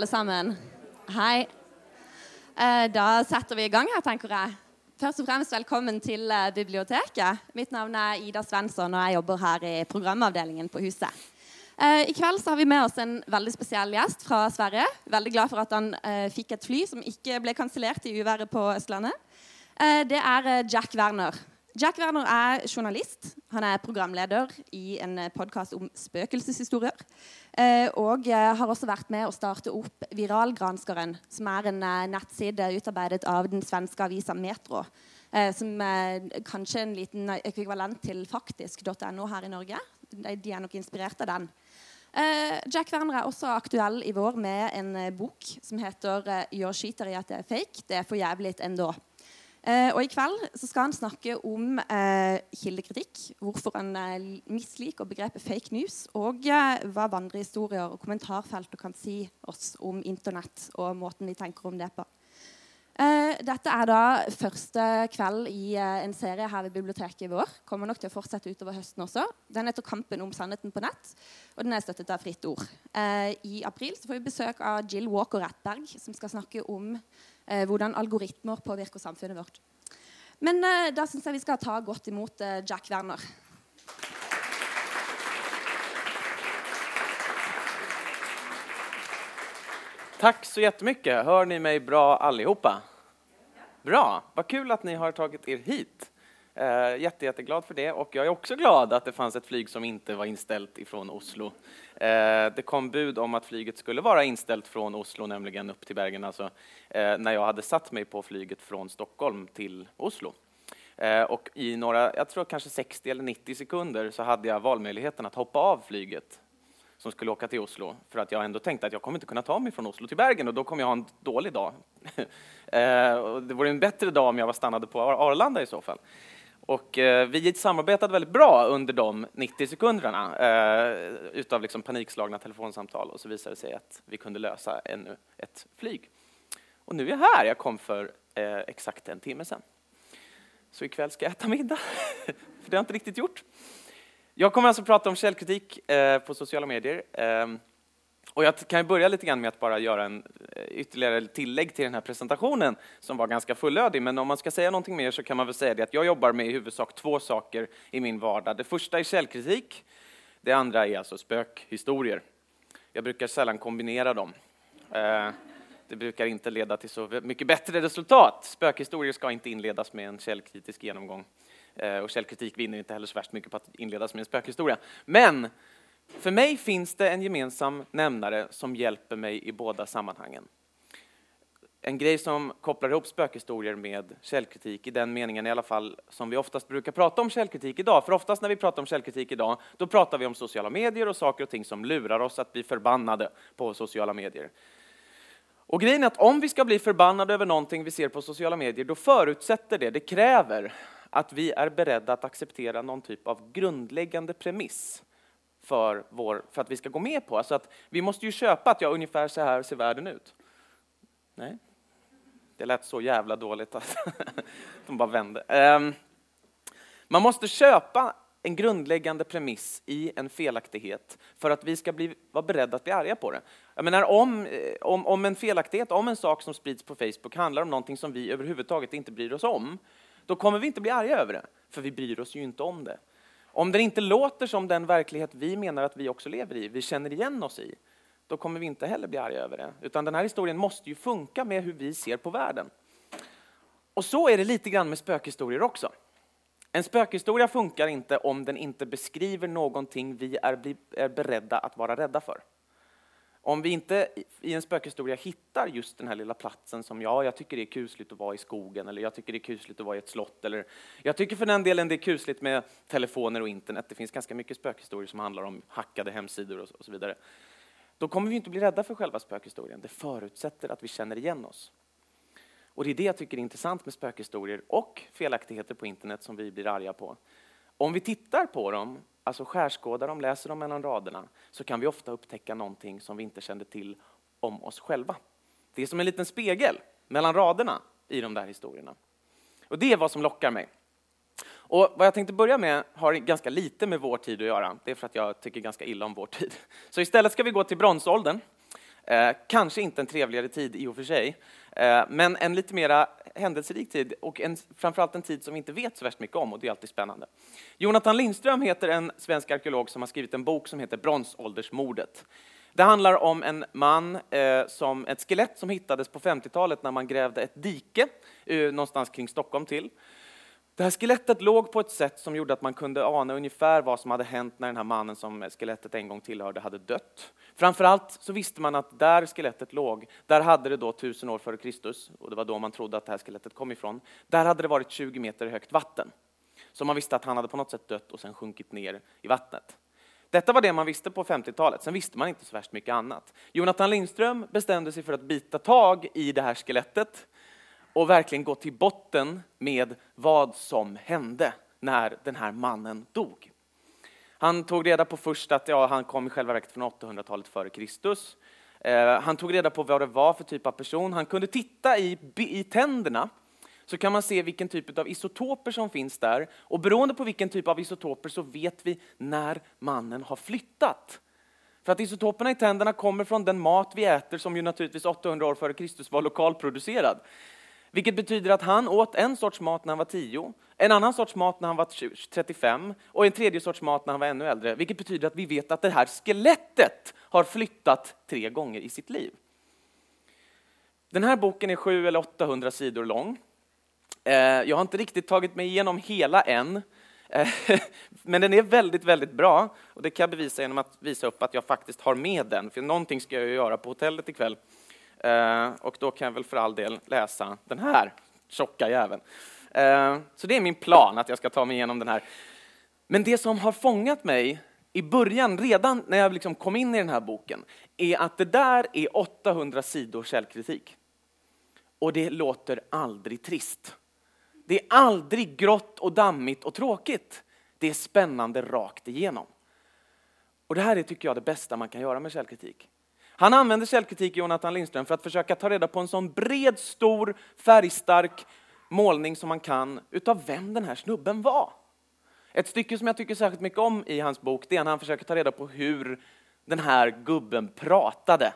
Alle sammen. Hei. Eh, da setter vi i gang her, tenker jeg. Først og fremst velkommen til eh, biblioteket. Mitt navn er Ida Svensson, og jeg jobber her i programavdelingen på huset. Eh, I kveld så har vi med oss en veldig spesiell gjest fra Sverige. Veldig glad for at han fikk et fly som ikke ble kansellert i uværet på Østlandet. Det er Jack Werner. Jack Werner er journalist. Han er programleder i en podkast om spøkelseshistorier. Eh, og har også vært med å starte opp Viralgranskeren, som er en eh, nettside utarbeidet av den svenske avisa Metro. Eh, som er kanskje en liten ekvivalent til faktisk.no her i Norge. De de er nok inspirert av den. Eh, Jack Werner er også aktuell i vår med en eh, bok som heter eh, skiter skyter i at det er fake'. Det er for jævlig ändå. Eh, og I kveld så skal han snakke om eh, kildekritikk, hvorfor han eh, misliker begrepet fake news, og eh, hva vandrehistorier og kommentarfelter kan si oss om Internett og måten vi tenker om det på. Eh, dette er da første kveld i eh, en serie her ved biblioteket i vår. Kommer nok til å fortsette utover høsten også. Den heter 'Kampen om sannheten på nett', og den er støttet av Fritt Ord. Eh, I april så får vi besøk av Jill Walker Rettberg, som skal snakke om Eh, hvordan algoritmer påvirker samfunnet vårt. Men eh, da syns jeg vi skal ta godt imot eh, Jack Werner. Tack så jättemycket. Hör ni mig bra allihopa? Bra, vad kul att ni har tagit er hit. Eh, jätte, jätteglad för det och jag är också glad att det fanns ett flyg som inte var inställt ifrån Oslo. Eh, det kom bud om att flyget skulle vara inställt från Oslo, nämligen upp till Bergen, alltså, eh, när jag hade satt mig på flyget från Stockholm till Oslo. Eh, och i några, jag tror kanske 60 eller 90 sekunder så hade jag valmöjligheten att hoppa av flyget som skulle åka till Oslo för att jag ändå tänkte att jag kommer inte kunna ta mig från Oslo till Bergen och då kommer jag ha en dålig dag. eh, och det vore en bättre dag om jag var stannade på Ar- Arlanda i så fall. Och eh, vi samarbetade väldigt bra under de 90 sekunderna eh, utav liksom panikslagna telefonsamtal och så visade det sig att vi kunde lösa ännu ett flyg. Och nu är jag här, jag kom för eh, exakt en timme sedan. Så ikväll ska jag äta middag, för det har jag inte riktigt gjort. Jag kommer alltså prata om källkritik eh, på sociala medier. Ehm, och jag kan börja lite grann med att bara göra en eh, ytterligare tillägg till den här presentationen som var ganska fullödig. Men om man ska säga någonting mer så kan man väl säga det att jag jobbar med i huvudsak två saker i min vardag. Det första är källkritik. Det andra är alltså spökhistorier. Jag brukar sällan kombinera dem. Eh, det brukar inte leda till så mycket bättre resultat. Spökhistorier ska inte inledas med en källkritisk genomgång. Eh, och källkritik vinner inte heller så värst mycket på att inledas med en spökhistoria. Men för mig finns det en gemensam nämnare som hjälper mig i båda sammanhangen. En grej som kopplar ihop spökhistorier med källkritik i den meningen i alla fall som vi oftast brukar prata om källkritik idag. För oftast när vi pratar om källkritik idag, då pratar vi om sociala medier och saker och ting som lurar oss att bli förbannade på sociala medier. Och grejen är att om vi ska bli förbannade över någonting vi ser på sociala medier, då förutsätter det, det kräver att vi är beredda att acceptera någon typ av grundläggande premiss för, vår, för att vi ska gå med på. Alltså att vi måste ju köpa att ja, ungefär så här ser världen ut. Nej, det lät så jävla dåligt att de bara vände. Ehm, man måste köpa en grundläggande premiss i en felaktighet för att vi ska bli, vara beredda att bli arga på det. Jag menar, om, eh, om, om en felaktighet, om en sak som sprids på Facebook handlar om någonting som vi överhuvudtaget inte bryr oss om, då kommer vi inte bli arga över det, för vi bryr oss ju inte om det. Om den inte låter som den verklighet vi menar att vi också lever i, vi känner igen oss i, då kommer vi inte heller bli arga över det. Utan den här historien måste ju funka med hur vi ser på världen. Och så är det lite grann med spökhistorier också. En spökhistoria funkar inte om den inte beskriver någonting vi är, är beredda att vara rädda för. Om vi inte i- en spökhistoria hittar just den här lilla platsen som ja, jag tycker det är kusligt att vara i skogen eller jag tycker det är kusligt att vara i ett slott eller jag tycker för den delen det är kusligt med telefoner och internet. Det finns ganska mycket spökhistorier som handlar om hackade hemsidor och så, och så vidare. Då kommer vi inte bli rädda för själva spökhistorien. Det förutsätter att vi känner igen oss. Och det är det jag tycker är intressant med spökhistorier och felaktigheter på internet som vi blir arga på. Om vi tittar på dem, alltså skärskådar dem, läser dem mellan raderna, så kan vi ofta upptäcka någonting som vi inte kände till om oss själva. Det är som en liten spegel mellan raderna i de där historierna. Och det är vad som lockar mig. Och vad jag tänkte börja med har ganska lite med vår tid att göra. Det är för att jag tycker ganska illa om vår tid. Så istället ska vi gå till bronsåldern. Eh, kanske inte en trevligare tid i och för sig, Eh, men en lite mera händelserik tid och en, framförallt en tid som vi inte vet så värst mycket om och det är alltid spännande. Jonathan Lindström heter en svensk arkeolog som har skrivit en bok som heter Bronsåldersmordet. Det handlar om en man, eh, som ett skelett som hittades på 50-talet när man grävde ett dike eh, någonstans kring Stockholm till. Det här skelettet låg på ett sätt som gjorde att man kunde ana ungefär vad som hade hänt när den här mannen som skelettet en gång tillhörde hade dött. Framförallt så visste man att där skelettet låg, där hade det då tusen år före Kristus, och det var då man trodde att det här skelettet kom ifrån, där hade det varit 20 meter högt vatten. Så man visste att han hade på något sätt dött och sen sjunkit ner i vattnet. Detta var det man visste på 50-talet, sen visste man inte så värst mycket annat. Jonathan Lindström bestämde sig för att bita tag i det här skelettet och verkligen gå till botten med vad som hände när den här mannen dog. Han tog reda på först att ja, han kom i själva verket från 800-talet före Kristus. Eh, han tog reda på vad det var för typ av person. Han kunde titta i, i tänderna så kan man se vilken typ av isotoper som finns där. Och beroende på vilken typ av isotoper så vet vi när mannen har flyttat. För att isotoperna i tänderna kommer från den mat vi äter som ju naturligtvis 800 år före Kristus var lokalproducerad. Vilket betyder att han åt en sorts mat när han var 10, en annan sorts mat när han var 35 och en tredje sorts mat när han var ännu äldre. Vilket betyder att vi vet att det här skelettet har flyttat tre gånger i sitt liv. Den här boken är 700 eller 800 sidor lång. Eh, jag har inte riktigt tagit mig igenom hela än. Eh, men den är väldigt, väldigt bra och det kan jag bevisa genom att visa upp att jag faktiskt har med den, för någonting ska jag göra på hotellet ikväll. kväll. Eh, och då kan jag väl för all del läsa den här tjocka jäveln. Eh, så det är min plan, att jag ska ta mig igenom den här. Men det som har fångat mig i början, redan när jag liksom kom in i den här boken, är att det där är 800 sidor källkritik. Och det låter aldrig trist. Det är aldrig grått och dammigt och tråkigt. Det är spännande rakt igenom. Och det här är, tycker jag, det bästa man kan göra med källkritik. Han använder källkritik, Jonathan Lindström, för att försöka ta reda på en sån bred, stor, färgstark målning som man kan utav vem den här snubben var. Ett stycke som jag tycker särskilt mycket om i hans bok, det är när han försöker ta reda på hur den här gubben pratade.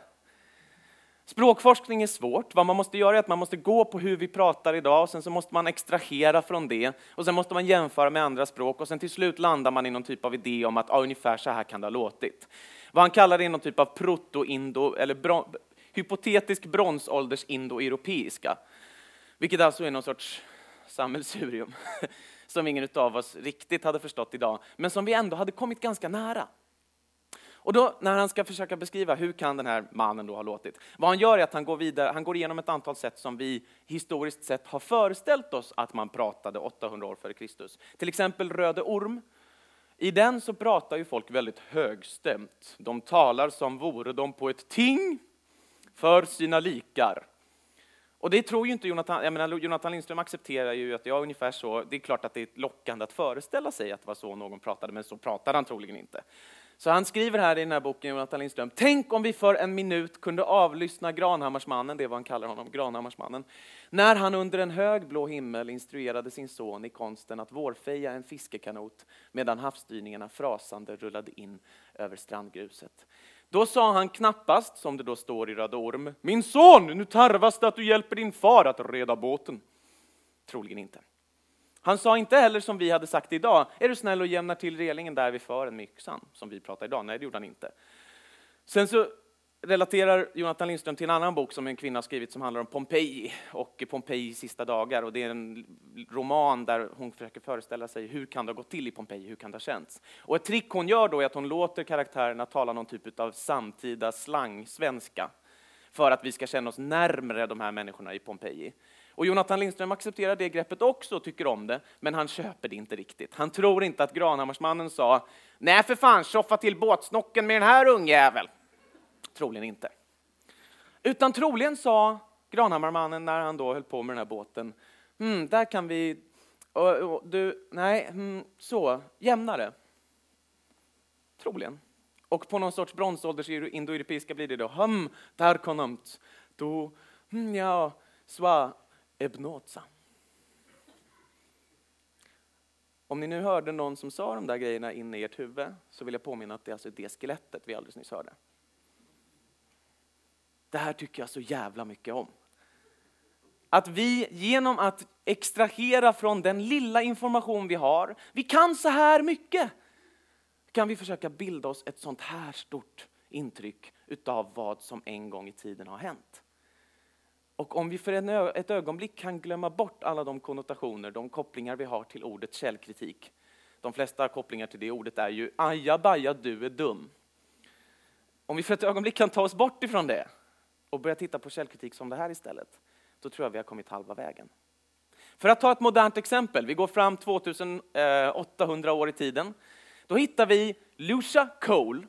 Språkforskning är svårt. Vad man måste göra är att man måste gå på hur vi pratar idag och sen så måste man extrahera från det och sen måste man jämföra med andra språk och sen till slut landar man i någon typ av idé om att ah, ungefär så här kan det ha låtit. Vad han kallar det är någon typ av proto-indo eller bron, hypotetisk bronsålders-indoeuropeiska, vilket alltså är någon sorts sammelsurium som ingen av oss riktigt hade förstått idag, men som vi ändå hade kommit ganska nära. Och då när han ska försöka beskriva hur kan den här mannen då ha låtit, vad han gör är att han går vidare, han går igenom ett antal sätt som vi historiskt sett har föreställt oss att man pratade 800 år före Kristus. Till exempel Röde Orm. I den så pratar ju folk väldigt högstämt. De talar som vore de på ett ting för sina likar. Och det tror ju inte Jonathan, jag menar, Jonathan Lindström accepterar ju att jag ungefär så, det är klart att det är lockande att föreställa sig att det var så någon pratade, men så pratade han troligen inte. Så han skriver här i den här boken, Jonathan Lindström, tänk om vi för en minut kunde avlyssna Granhammarsmannen, det är vad han kallar honom, Granhammarsmannen, när han under en hög blå himmel instruerade sin son i konsten att vårfeja en fiskekanot medan havsdyningarna frasande rullade in över strandgruset. Då sa han knappast, som det då står i Röda Orm, min son, nu tarvas det att du hjälper din far att reda båten. Troligen inte. Han sa inte heller som vi hade sagt idag, är du snäll och jämnar till relingen där vi för en med yxan, som vi pratar idag. Nej, det gjorde han inte. Sen så relaterar Jonathan Lindström till en annan bok som en kvinna har skrivit som handlar om Pompeji och Pompeji sista dagar. Och det är en roman där hon försöker föreställa sig hur kan det ha gått till i Pompeji, hur kan det ha känts? Och ett trick hon gör då är att hon låter karaktärerna tala någon typ av samtida slang-svenska för att vi ska känna oss närmre de här människorna i Pompeji. Och Jonathan Lindström accepterar det greppet också och tycker om det, men han köper det inte riktigt. Han tror inte att Granhammarsmannen sa Nej för fan, tjoffa till båtsnocken med den här ungjävel. Troligen inte. Utan troligen sa Granhammarmannen när han då höll på med den här båten, mm, där kan vi, och, och, du, nej, mm, så, jämnare. Troligen. Och på någon sorts bronsålders indoeuropeiska blir det då, hum, där konumt, Du, mm, ja, sva, ebnoza. Om ni nu hörde någon som sa de där grejerna inne i ert huvud så vill jag påminna att det är alltså det skelettet vi alldeles nyss hörde. Det här tycker jag så jävla mycket om. Att vi genom att extrahera från den lilla information vi har, vi kan så här mycket, kan vi försöka bilda oss ett sånt här stort intryck utav vad som en gång i tiden har hänt. Och om vi för en, ett ögonblick kan glömma bort alla de konnotationer, de kopplingar vi har till ordet källkritik. De flesta kopplingar till det ordet är ju ajabaja, du är dum. Om vi för ett ögonblick kan ta oss bort ifrån det och börja titta på källkritik som det här istället, då tror jag vi har kommit halva vägen. För att ta ett modernt exempel, vi går fram 2800 eh, år i tiden. Då hittar vi Lucia Cole.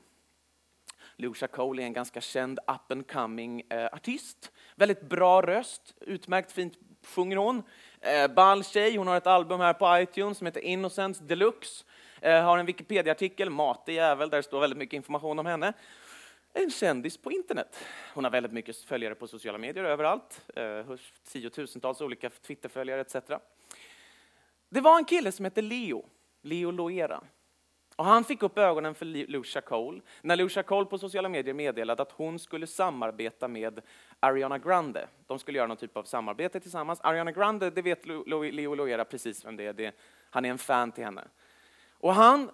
Lucia Cole är en ganska känd up and coming eh, artist. Väldigt bra röst, utmärkt fint sjunger hon. Eh, ball tjej, hon har ett album här på iTunes som heter Innocence Deluxe. Eh, har en Wikipedia-artikel, matig jävel, där det står väldigt mycket information om henne en kändis på internet. Hon har väldigt mycket följare på sociala medier överallt, eh, tiotusentals olika Twitterföljare etc. Det var en kille som hette Leo, Leo Loera. Och han fick upp ögonen för Lucia Cole när Lucia Cole på sociala medier meddelade att hon skulle samarbeta med Ariana Grande. De skulle göra någon typ av samarbete tillsammans. Ariana Grande, det vet Leo Loera precis vem det är. Det, han är en fan till henne. Och han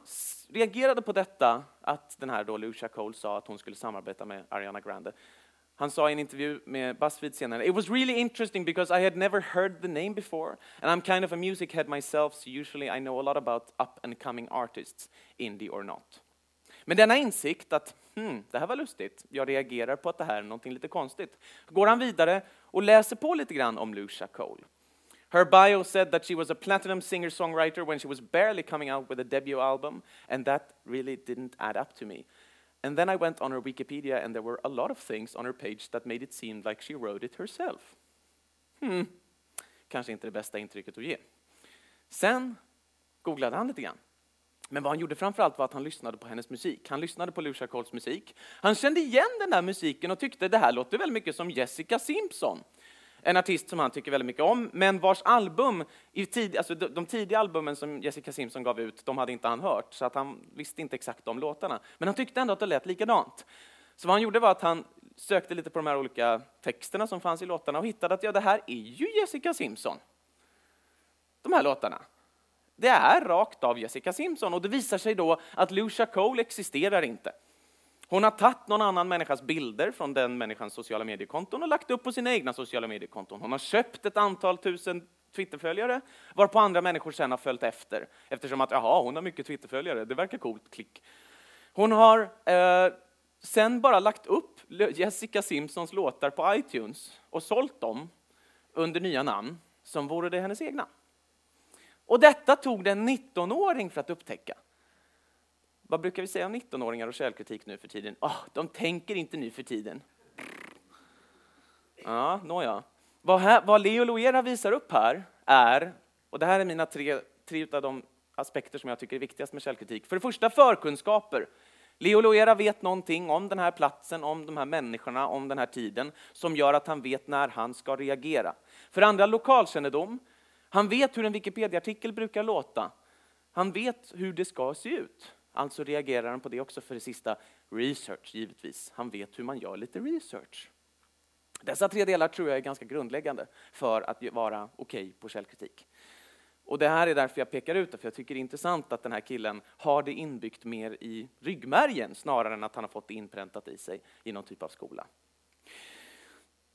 reagerade på detta, att den här då Lucia Cole sa att hon skulle samarbeta med Ariana Grande. Han sa i en intervju med Buzzfeed senare, It was really interesting because I had never heard the name before and I'm kind of a music head myself so usually I know a lot about up and coming artists, indie or not. Men denna insikt att hmm, det här var lustigt, jag reagerar på att det här är någonting lite konstigt, går han vidare och läser på lite grann om Lucia Cole. Her bio said that she was a platinum singer songwriter when she was barely coming out with a debut album, and that really didn't add up to me. And then I went on her Wikipedia, and there were a lot of things on her page that made it seem like she wrote it herself. Hmm, kanske inte det bästa intrycket att ge. Sen googlade han lite grann. Men vad han gjorde framförallt var att han lyssnade på hennes musik. Han lyssnade på Lucia Coles musik. Han kände igen den där musiken och tyckte det här låter väldigt mycket som Jessica Simpson en artist som han tycker väldigt mycket om, men vars album, i tid, alltså de, de tidiga albumen som Jessica Simpson gav ut, de hade inte han hört, så att han visste inte exakt om låtarna. Men han tyckte ändå att det lät likadant. Så vad han gjorde var att han sökte lite på de här olika texterna som fanns i låtarna och hittade att ja, det här är ju Jessica Simpson. De här låtarna. Det är rakt av Jessica Simpson och det visar sig då att Lucia Cole existerar inte. Hon har tagit någon annan människas bilder från den människans sociala mediekonton och lagt upp på sina egna sociala mediekonton. Hon har köpt ett antal tusen Twitterföljare, varpå andra människor sen har följt efter. Eftersom att, jaha, hon har mycket Twitterföljare, det verkar coolt, klick. Hon har eh, sen bara lagt upp Jessica Simpsons låtar på iTunes och sålt dem under nya namn, som vore det hennes egna. Och detta tog det en 19-åring för att upptäcka. Vad brukar vi säga om 19-åringar och källkritik nu för tiden? Oh, de tänker inte nu för tiden. Ja, nåja. Vad, här, vad Leo Loera visar upp här är, och det här är mina tre, tre av de aspekter som jag tycker är viktigast med källkritik. För det första förkunskaper. Leo Loera vet någonting om den här platsen, om de här människorna, om den här tiden som gör att han vet när han ska reagera. För det andra lokalkännedom. Han vet hur en Wikipedia-artikel brukar låta. Han vet hur det ska se ut. Alltså reagerar han på det också för det sista, research givetvis. Han vet hur man gör lite research. Dessa tre delar tror jag är ganska grundläggande för att vara okej okay på källkritik. Och det här är därför jag pekar ut det, för jag tycker det är intressant att den här killen har det inbyggt mer i ryggmärgen snarare än att han har fått det inpräntat i sig i någon typ av skola.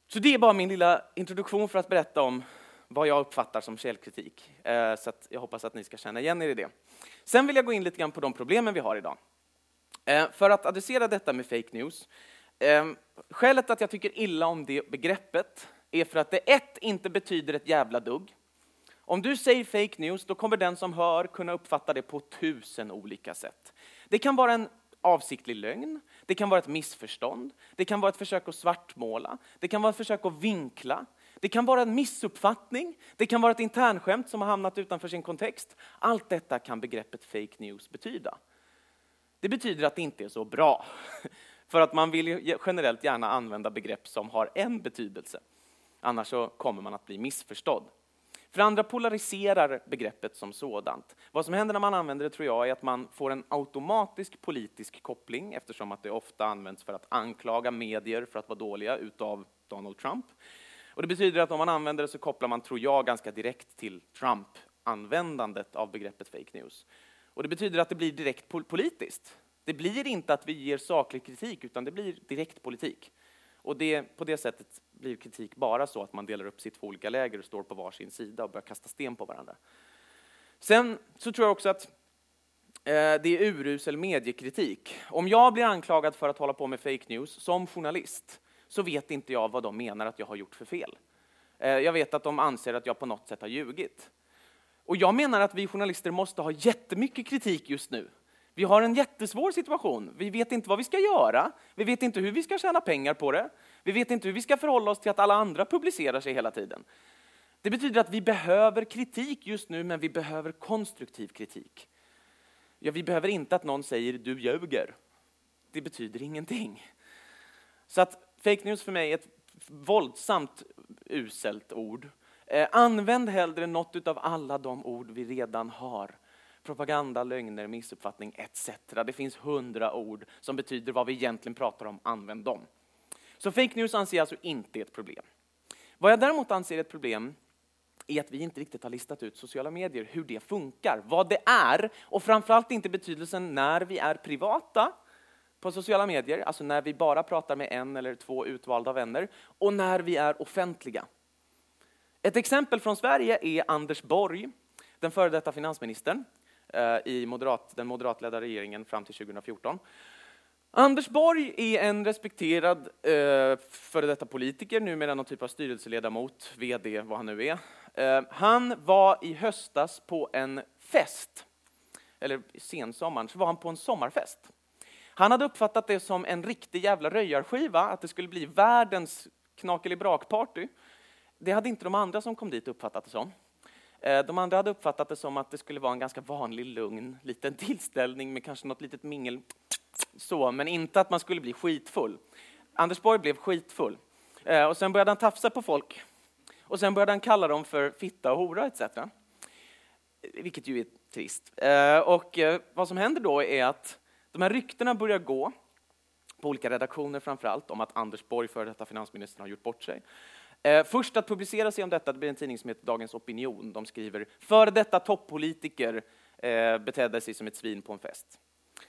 Så det är bara min lilla introduktion för att berätta om vad jag uppfattar som källkritik. Eh, så jag hoppas att ni ska känna igen er i det. Sen vill jag gå in lite grann på de problemen vi har idag. Eh, för att adressera detta med fake news. Eh, skälet att jag tycker illa om det begreppet är för att det ett inte betyder ett jävla dugg. Om du säger fake news, då kommer den som hör kunna uppfatta det på tusen olika sätt. Det kan vara en avsiktlig lögn, det kan vara ett missförstånd, det kan vara ett försök att svartmåla, det kan vara ett försök att vinkla, det kan vara en missuppfattning, det kan vara ett internskämt som har hamnat utanför sin kontext. Allt detta kan begreppet fake news betyda. Det betyder att det inte är så bra. För att man vill generellt gärna använda begrepp som har en betydelse. Annars så kommer man att bli missförstådd. För andra polariserar begreppet som sådant. Vad som händer när man använder det tror jag är att man får en automatisk politisk koppling eftersom att det ofta används för att anklaga medier för att vara dåliga utav Donald Trump. Och det betyder att om man använder det så kopplar man, tror jag, ganska direkt till Trump-användandet av begreppet fake news. Och det betyder att det blir direkt politiskt. Det blir inte att vi ger saklig kritik, utan det blir direkt politik. Och det, på det sättet blir kritik bara så att man delar upp sig i två olika läger och står på varsin sida och börjar kasta sten på varandra. Sen så tror jag också att eh, det är urusel mediekritik. Om jag blir anklagad för att hålla på med fake news som journalist så vet inte jag vad de menar att jag har gjort för fel. Eh, jag vet att de anser att jag på något sätt har ljugit. Och jag menar att vi journalister måste ha jättemycket kritik just nu. Vi har en jättesvår situation. Vi vet inte vad vi ska göra. Vi vet inte hur vi ska tjäna pengar på det. Vi vet inte hur vi ska förhålla oss till att alla andra publicerar sig hela tiden. Det betyder att vi behöver kritik just nu, men vi behöver konstruktiv kritik. Ja, vi behöver inte att någon säger du ljuger. Det betyder ingenting. Så att fake news för mig är ett våldsamt uselt ord. Eh, använd hellre något av alla de ord vi redan har propaganda, lögner, missuppfattning etc. Det finns hundra ord som betyder vad vi egentligen pratar om, använd dem. Så fake news anser jag alltså inte är ett problem. Vad jag däremot anser är ett problem är att vi inte riktigt har listat ut sociala medier, hur det funkar, vad det är och framförallt inte betydelsen när vi är privata på sociala medier, alltså när vi bara pratar med en eller två utvalda vänner och när vi är offentliga. Ett exempel från Sverige är Anders Borg, den före detta finansministern, eh, i moderat, den moderatledda regeringen fram till 2014. Anders Borg är en respekterad eh, före detta politiker, numera någon typ av styrelseledamot, VD, vad han nu är. Eh, han var i höstas på en fest, eller sensommaren, så var han på en sommarfest. Han hade uppfattat det som en riktig jävla röjarskiva, att det skulle bli världens knakelibrak-party. Det hade inte de andra som kom dit uppfattat det som. Eh, de andra hade uppfattat det som att det skulle vara en ganska vanlig, lugn liten tillställning med kanske något litet mingel, så, men inte att man skulle bli skitfull. Anders Borg blev skitfull. Eh, och sen började han tafsa på folk. Och sen började han kalla dem för fitta och hora etc. Eh, vilket ju är trist. Och vad som händer då är att de här ryktena börjar gå, på olika redaktioner framför allt, om att Anders Borg, före detta finansministern, har gjort bort sig. Eh, först att publicera sig om detta det blir en tidning som heter Dagens Opinion. De skriver före detta toppolitiker eh, betedde sig som ett svin på en fest.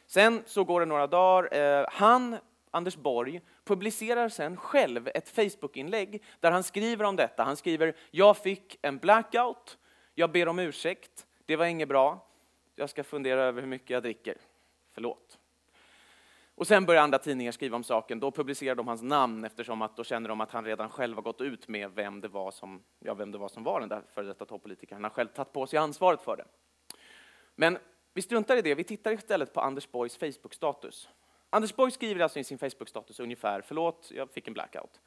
Sen så går det några dagar. Eh, han, Anders Borg, publicerar sen själv ett Facebookinlägg där han skriver om detta. Han skriver jag fick en blackout, jag ber om ursäkt, det var inget bra, jag ska fundera över hur mycket jag dricker. Förlåt. Och sen börjar andra tidningar skriva om saken. Då publicerar de hans namn eftersom att då känner de att han redan själv har gått ut med vem det var som, ja, vem det var, som var den där före detta toppolitikern. Han har själv tagit på sig ansvaret för det. Men vi struntar i det. Vi tittar istället på Anders Borgs Facebook-status. Anders Borg skriver alltså i sin Facebook-status ungefär, förlåt, jag fick en blackout.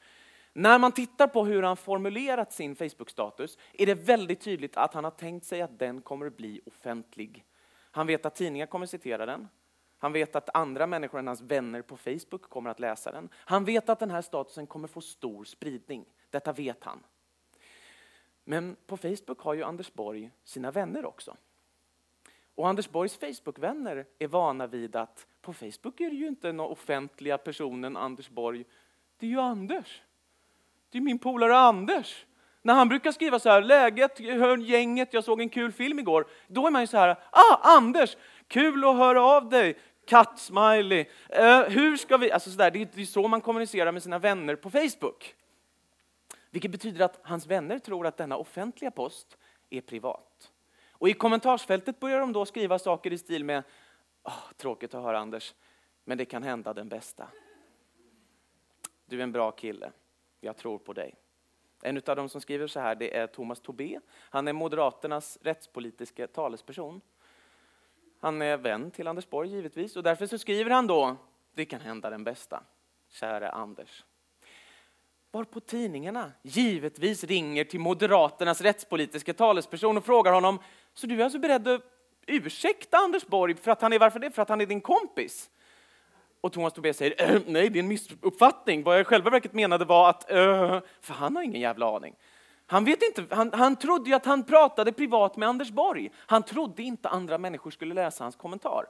När man tittar på hur han formulerat sin Facebook-status är det väldigt tydligt att han har tänkt sig att den kommer att bli offentlig. Han vet att tidningar kommer citera den. Han vet att andra människor än hans vänner på Facebook kommer att läsa den. Han vet att den här statusen kommer få stor spridning. Detta vet han. Men på Facebook har ju Anders Borg sina vänner också. Och Anders Borgs Facebookvänner är vana vid att på Facebook är det ju inte den offentliga personen Anders Borg, det är ju Anders. Det är min polare Anders. När han brukar skriva så här, läget, hör gänget, jag såg en kul film igår. Då är man ju så här, ah Anders, kul att höra av dig kattsmiley. Uh, eh, hur ska vi, alltså sådär, det är så man kommunicerar med sina vänner på Facebook. Vilket betyder att hans vänner tror att denna offentliga post är privat. Och i kommentarsfältet börjar de då skriva saker i stil med oh, tråkigt att höra Anders, men det kan hända den bästa. Du är en bra kille, jag tror på dig. En av dem som skriver så här det är Thomas Tobé. Han är Moderaternas rättspolitiska talesperson. Han är vän till Anders Borg givetvis och därför så skriver han då, det kan hända den bästa, käre Anders. Varpå tidningarna givetvis ringer till Moderaternas rättspolitiska talesperson och frågar honom, så du är alltså beredd att ursäkta Anders Borg för att han är, varför det? För att han är din kompis? Och Thomas Tobé säger, äh, nej det är en missuppfattning. Vad jag i själva verket menade var att, äh, för han har ingen jävla aning. Han, vet inte, han, han trodde ju att han pratade privat med Anders Borg. Han trodde inte andra människor skulle läsa hans kommentar.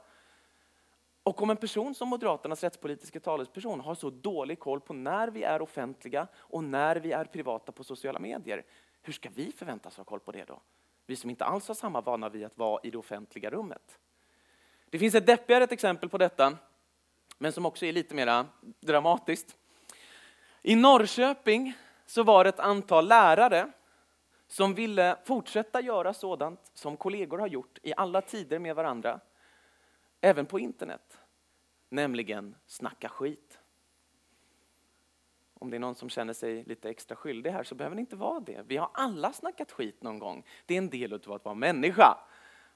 Och om en person som Moderaternas rättspolitiska talesperson har så dålig koll på när vi är offentliga och när vi är privata på sociala medier, hur ska vi förväntas ha koll på det då? Vi som inte alls har samma vana vid att vara i det offentliga rummet. Det finns ett deppigare exempel på detta, men som också är lite mer dramatiskt. I Norrköping så var det ett antal lärare som ville fortsätta göra sådant som kollegor har gjort i alla tider med varandra, även på internet, nämligen snacka skit. Om det är någon som känner sig lite extra skyldig här så behöver det inte vara det. Vi har alla snackat skit någon gång. Det är en del av att vara människa.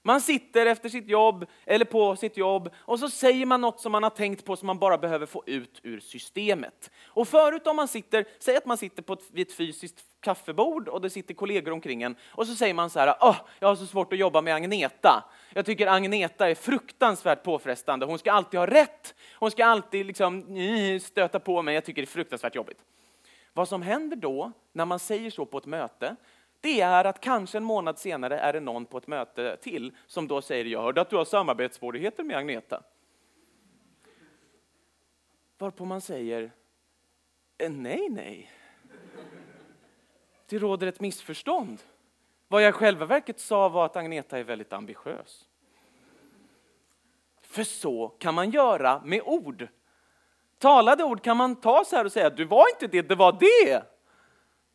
Man sitter efter sitt jobb eller på sitt jobb och så säger man något som man har tänkt på som man bara behöver få ut ur systemet. Och förut om man sitter, säg att man sitter på ett, vid ett fysiskt kaffebord och det sitter kollegor omkring en och så säger man så här, oh, jag har så svårt att jobba med Agneta. Jag tycker Agneta är fruktansvärt påfrestande. Hon ska alltid ha rätt. Hon ska alltid liksom stöta på mig. Jag tycker det är fruktansvärt jobbigt. Vad som händer då när man säger så på ett möte, det är att kanske en månad senare är det någon på ett möte till som då säger jag hörde att du har samarbetssvårigheter med Agneta. Varpå man säger eh, nej, nej. Det råder ett missförstånd. Vad jag i själva verket sa var att Agneta är väldigt ambitiös. För så kan man göra med ord. Talade ord kan man ta så här och säga, du var inte det, det var det.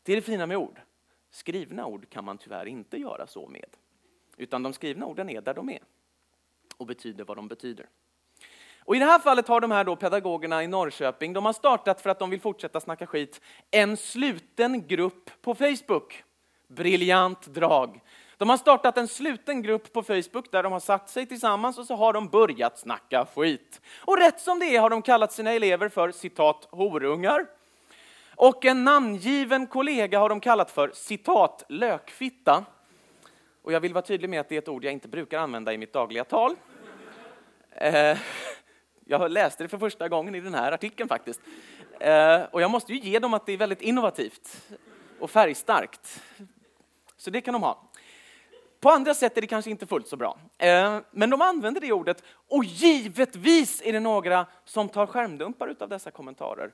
Det är det fina med ord. Skrivna ord kan man tyvärr inte göra så med. Utan de skrivna orden är där de är och betyder vad de betyder. Och I det här fallet har de här då pedagogerna i Norrköping, de har startat för att de vill fortsätta snacka skit, en sluten grupp på Facebook. Briljant drag. De har startat en sluten grupp på Facebook där de har satt sig tillsammans och så har de börjat snacka skit. Och rätt som det är har de kallat sina elever för citat horungar. Och en namngiven kollega har de kallat för citat lökfitta. Och jag vill vara tydlig med att det är ett ord jag inte brukar använda i mitt dagliga tal. Eh, jag läste det för första gången i den här artikeln faktiskt. Eh, och jag måste ju ge dem att det är väldigt innovativt och färgstarkt. Så det kan de ha. På andra sätt är det kanske inte fullt så bra. Eh, men de använder det ordet och givetvis är det några som tar skärmdumpar av dessa kommentarer.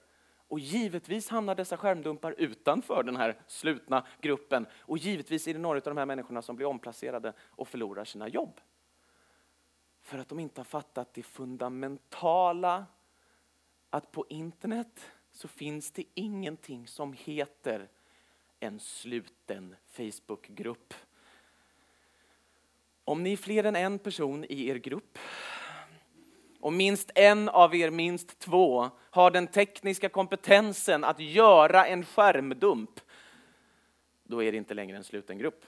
Och givetvis hamnar dessa skärmdumpar utanför den här slutna gruppen. Och givetvis är det några av de här människorna som blir omplacerade och förlorar sina jobb. För att de inte har fattat det fundamentala att på internet så finns det ingenting som heter en sluten Facebookgrupp. Om ni är fler än en person i er grupp och minst en av er, minst två, har den tekniska kompetensen att göra en skärmdump, då är det inte längre en sluten grupp.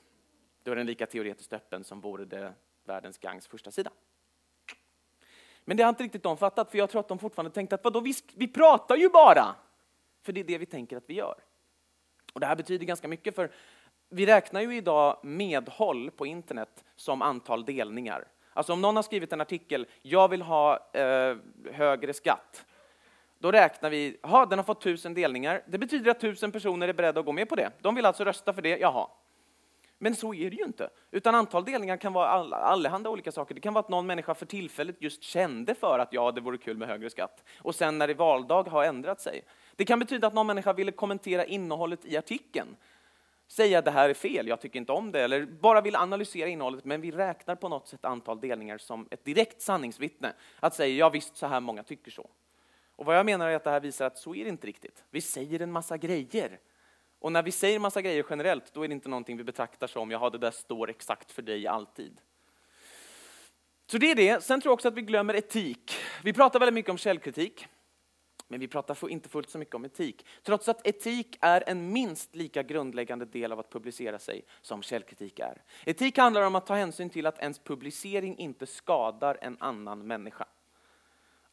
Då är den lika teoretiskt öppen som vore det världens gangs första sida. Men det har inte riktigt de fattat, för jag tror att de fortfarande tänkte att vadå, vi, vi pratar ju bara! För det är det vi tänker att vi gör. Och det här betyder ganska mycket, för vi räknar ju idag medhåll på internet som antal delningar. Alltså om någon har skrivit en artikel, jag vill ha eh, högre skatt. Då räknar vi, jaha, den har fått tusen delningar. Det betyder att tusen personer är beredda att gå med på det. De vill alltså rösta för det, jaha. Men så är det ju inte. Utan antal delningar kan vara all, allehanda olika saker. Det kan vara att någon människa för tillfället just kände för att ja, det vore kul med högre skatt. Och sen när det är valdag har ändrat sig. Det kan betyda att någon människa ville kommentera innehållet i artikeln säga att det här är fel, jag tycker inte om det, eller bara vill analysera innehållet, men vi räknar på något sätt antal delningar som ett direkt sanningsvittne. Att säga, ja visst, så här många tycker så. Och vad jag menar är att det här visar att så är det inte riktigt. Vi säger en massa grejer. Och när vi säger massa grejer generellt, då är det inte någonting vi betraktar som, jaha, det där står exakt för dig alltid. Så det är det. Sen tror jag också att vi glömmer etik. Vi pratar väldigt mycket om källkritik. Men vi pratar inte fullt så mycket om etik. Trots att etik är en minst lika grundläggande del av att publicera sig som källkritik är. Etik handlar om att ta hänsyn till att ens publicering inte skadar en annan människa.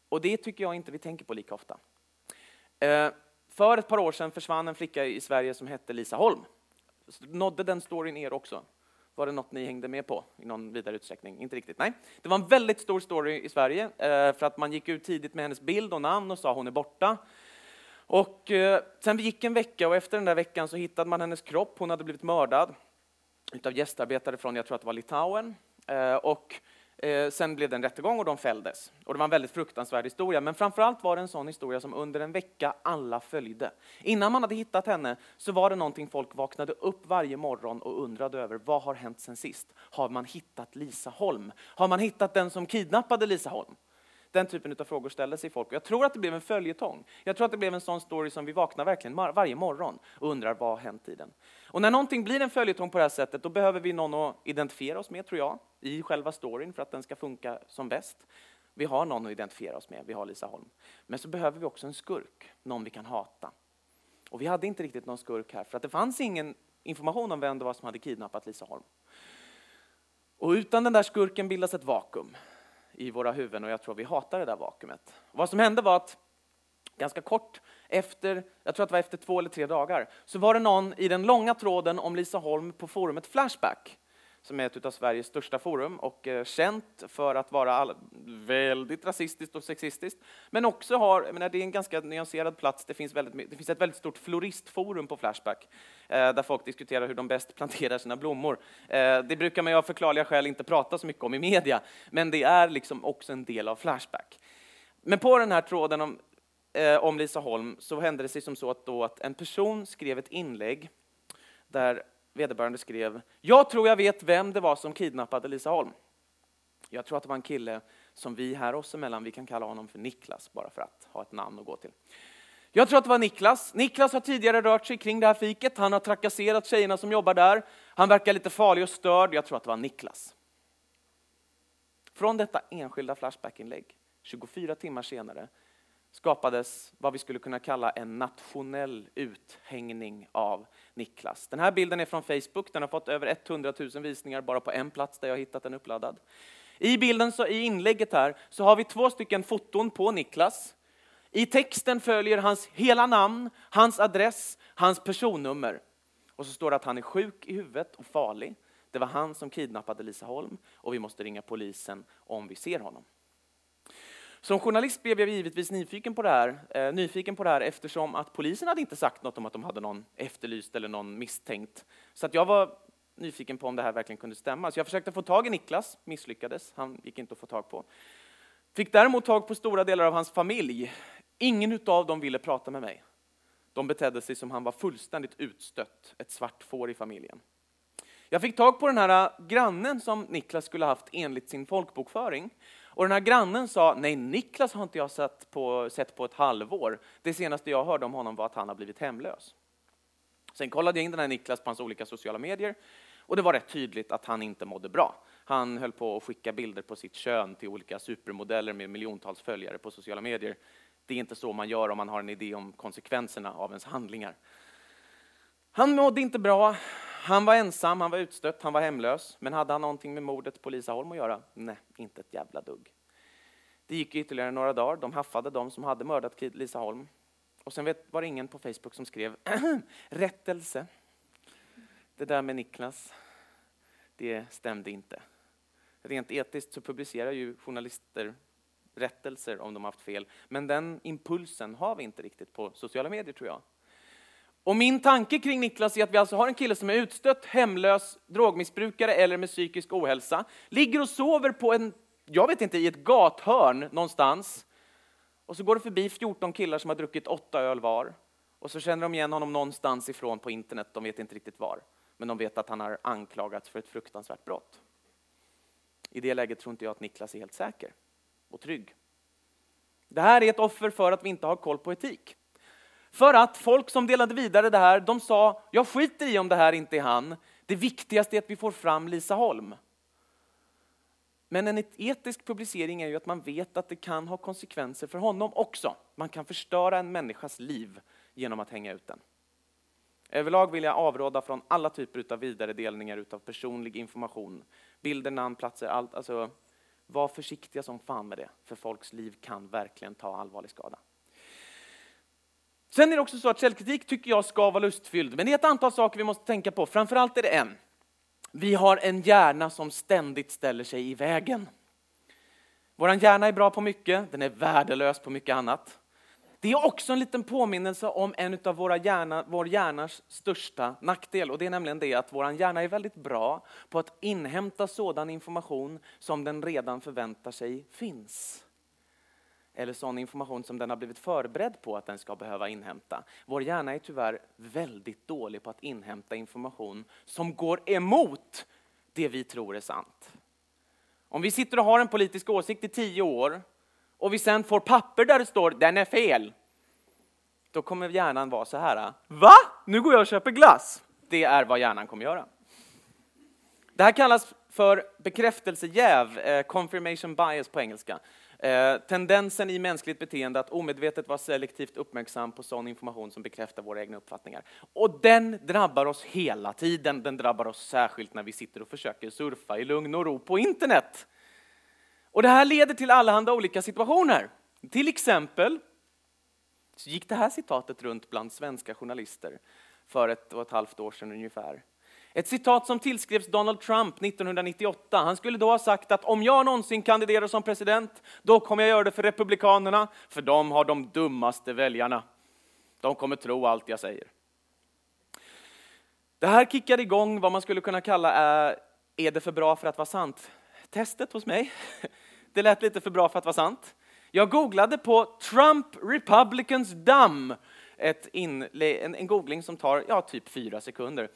Och det tycker jag inte vi tänker på lika ofta. Eh, för ett par år sedan försvann en flicka i Sverige som hette Lisa Holm. Nådde den storyn er också? Var det något ni hängde med på i någon vidare utsträckning? Inte riktigt, nej. Det var en väldigt stor story i Sverige eh, för att man gick ut tidigt med hennes bild och namn och sa hon är borta. Och eh, sen gick en vecka och efter den där veckan så hittade man hennes kropp. Hon hade blivit mördad utav gästarbetare från, jag tror att det var Litauen. Eh, och Eh, sen blev det en rättegång och de fälldes. Och det var en väldigt fruktansvärd historia, men framförallt var det en sån historia som under en vecka alla följde. Innan man hade hittat henne så var det någonting folk vaknade upp varje morgon och undrade över. Vad har hänt sen sist? Har man hittat Lisa Holm? Har man hittat den som kidnappade Lisa Holm? Den typen av frågor ställde sig folk. Jag tror att det blev en följetong. Jag tror att det blev en sån story som vi vaknar verkligen varje morgon och undrar vad har hänt i den. Och när någonting blir en följetong på det här sättet, då behöver vi någon att identifiera oss med, tror jag, i själva storyn för att den ska funka som bäst. Vi har någon att identifiera oss med, vi har Lisa Holm. Men så behöver vi också en skurk, någon vi kan hata. Och vi hade inte riktigt någon skurk här, för att det fanns ingen information om vem det var som hade kidnappat Lisa Holm. Och utan den där skurken bildas ett vakuum i våra huvuden och jag tror vi hatar det där vakuumet. vad som hände var att ganska kort efter, jag tror att det var efter två eller tre dagar, så var det någon i den långa tråden om Lisa Holm på forumet Flashback, som är ett av Sveriges största forum och eh, känt för att vara väldigt rasistiskt och sexistiskt, men också har, jag menar, det är en ganska nyanserad plats, det finns, väldigt, det finns ett väldigt stort floristforum på Flashback, eh, där folk diskuterar hur de bäst planterar sina blommor. Eh, det brukar man ju av förklarliga skäl inte prata så mycket om i media, men det är liksom också en del av Flashback. Men på den här tråden om om Lisa Holm så hände det sig som så att, då att en person skrev ett inlägg där vederbörande skrev Jag tror jag vet vem det var som kidnappade Lisa Holm. Jag tror att det var en kille som vi här oss emellan, vi kan kalla honom för Niklas bara för att ha ett namn att gå till. Jag tror att det var Niklas. Niklas har tidigare rört sig kring det här fiket. Han har trakasserat tjejerna som jobbar där. Han verkar lite farlig och störd. Jag tror att det var Niklas. Från detta enskilda Flashback-inlägg, 24 timmar senare, skapades vad vi skulle kunna kalla en nationell uthängning av Niklas. Den här bilden är från Facebook, den har fått över 100 000 visningar bara på en plats där jag hittat den uppladdad. I bilden, så, i inlägget här, så har vi två stycken foton på Niklas. I texten följer hans hela namn, hans adress, hans personnummer. Och så står det att han är sjuk i huvudet och farlig. Det var han som kidnappade Lisa Holm och vi måste ringa polisen om vi ser honom. Som journalist blev jag givetvis nyfiken på det här, eh, nyfiken på det här eftersom att polisen hade inte sagt något om att de hade någon efterlyst eller någon misstänkt. Så att jag var nyfiken på om det här verkligen kunde stämma. Så jag försökte få tag i Niklas, misslyckades, han gick inte att få tag på. Fick däremot tag på stora delar av hans familj. Ingen av dem ville prata med mig. De betedde sig som han var fullständigt utstött, ett svart får i familjen. Jag fick tag på den här eh, grannen som Niklas skulle haft enligt sin folkbokföring. Och den här grannen sa, nej Niklas har inte jag sett på, sett på ett halvår. Det senaste jag hörde om honom var att han har blivit hemlös. Sen kollade jag in den här Niklas på hans olika sociala medier och det var rätt tydligt att han inte mådde bra. Han höll på att skicka bilder på sitt kön till olika supermodeller med miljontals följare på sociala medier. Det är inte så man gör om man har en idé om konsekvenserna av ens handlingar. Han mådde inte bra, han var ensam, han var utstött, han var hemlös. Men hade han någonting med mordet på Lisa Holm att göra? Nej, inte ett jävla dugg. Det gick ytterligare några dagar. De haffade de som hade mördat Lisa Holm. Och sen var det ingen på Facebook som skrev rättelse. Det där med Niklas, det stämde inte. Rent etiskt så publicerar ju journalister rättelser om de haft fel. Men den impulsen har vi inte riktigt på sociala medier tror jag. Och min tanke kring Niklas är att vi alltså har en kille som är utstött, hemlös, drogmissbrukare eller med psykisk ohälsa, ligger och sover på en, jag vet inte, i ett gathörn någonstans. Och så går det förbi 14 killar som har druckit åtta öl var. Och så känner de igen honom någonstans ifrån på internet, de vet inte riktigt var. Men de vet att han har anklagats för ett fruktansvärt brott. I det läget tror inte jag att Niklas är helt säker och trygg. Det här är ett offer för att vi inte har koll på etik. För att folk som delade vidare det här, de sa, jag skiter i om det här inte är han. Det viktigaste är att vi får fram Lisa Holm. Men en etisk publicering är ju att man vet att det kan ha konsekvenser för honom också. Man kan förstöra en människas liv genom att hänga ut den. Överlag vill jag avråda från alla typer av vidaredelningar av personlig information. Bilder, namn, platser, allt. Alltså, var försiktiga som fan med det, för folks liv kan verkligen ta allvarlig skada. Sen är det också så att källkritik tycker jag ska vara lustfylld, men det är ett antal saker vi måste tänka på. Framförallt är det en. Vi har en hjärna som ständigt ställer sig i vägen. Vår hjärna är bra på mycket, den är värdelös på mycket annat. det är också en liten påminnelse om en av våra hjärna, vår hjärnas största nackdel och det är nämligen det att vår hjärna är väldigt bra på att inhämta sådan information som den redan förväntar sig finns. Eller sån information som den har blivit förberedd på att den ska behöva inhämta. Vår hjärna är tyvärr väldigt dålig på att inhämta information som går emot det vi tror är sant. Om vi sitter och har en politisk åsikt i tio år och vi sen får papper där det står den är fel. Då kommer hjärnan vara så här. Va? Nu går jag och köper glass. Det är vad hjärnan kommer göra. Det här kallas för bekräftelsejäv, eh, confirmation bias på engelska. Eh, tendensen i mänskligt beteende att omedvetet vara selektivt uppmärksam på sån information som bekräftar våra egna uppfattningar. Och den drabbar oss hela tiden. Den drabbar oss särskilt när vi sitter och försöker surfa i lugn och ro på internet. Och det här leder till allehanda olika situationer. Till exempel så gick det här citatet runt bland svenska journalister för ett och ett halvt år sedan ungefär. Ett citat som tillskrevs Donald Trump 1998. Han skulle då ha sagt att om jag någonsin kandiderar som president, då kommer jag göra det för Republikanerna, för de har de dummaste väljarna. De kommer tro allt jag säger. Det här kickade igång vad man skulle kunna kalla är, är det för bra för att vara sant? Testet hos mig. Det lät lite för bra för att vara sant. Jag googlade på Trump Republicans Dumb, ett inle- en, en googling som tar ja, typ fyra sekunder.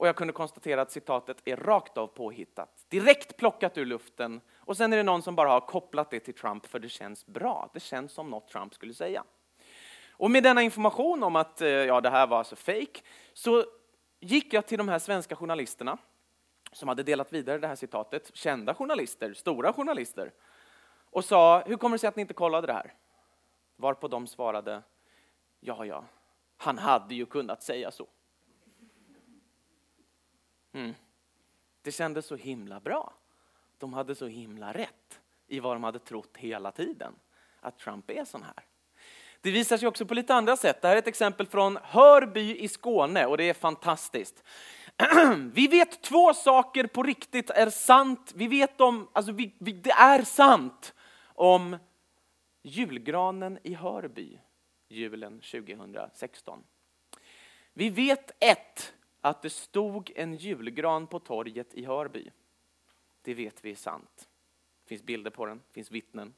Och jag kunde konstatera att citatet är rakt av påhittat, direkt plockat ur luften. Och sen är det någon som bara har kopplat det till Trump för det känns bra. Det känns som något Trump skulle säga. Och med denna information om att eh, ja, det här var alltså fake, så gick jag till de här svenska journalisterna som hade delat vidare det här citatet, kända journalister, stora journalister, och sa, hur kommer det sig att ni inte kollade det här? Varpå de svarade, ja, ja, han hade ju kunnat säga så. Mm. Det kändes så himla bra. De hade så himla rätt i vad de hade trott hela tiden, att Trump är sån här. Det visar sig också på lite andra sätt. Det här är ett exempel från Hörby i Skåne och det är fantastiskt. Vi vet två saker på riktigt är sant. Vi vet om, alltså vi, vi, det är sant om julgranen i Hörby julen 2016. Vi vet ett, att det stod en julgran på torget i Hörby. Det vet vi är sant. Det finns bilder på den, det finns vittnen.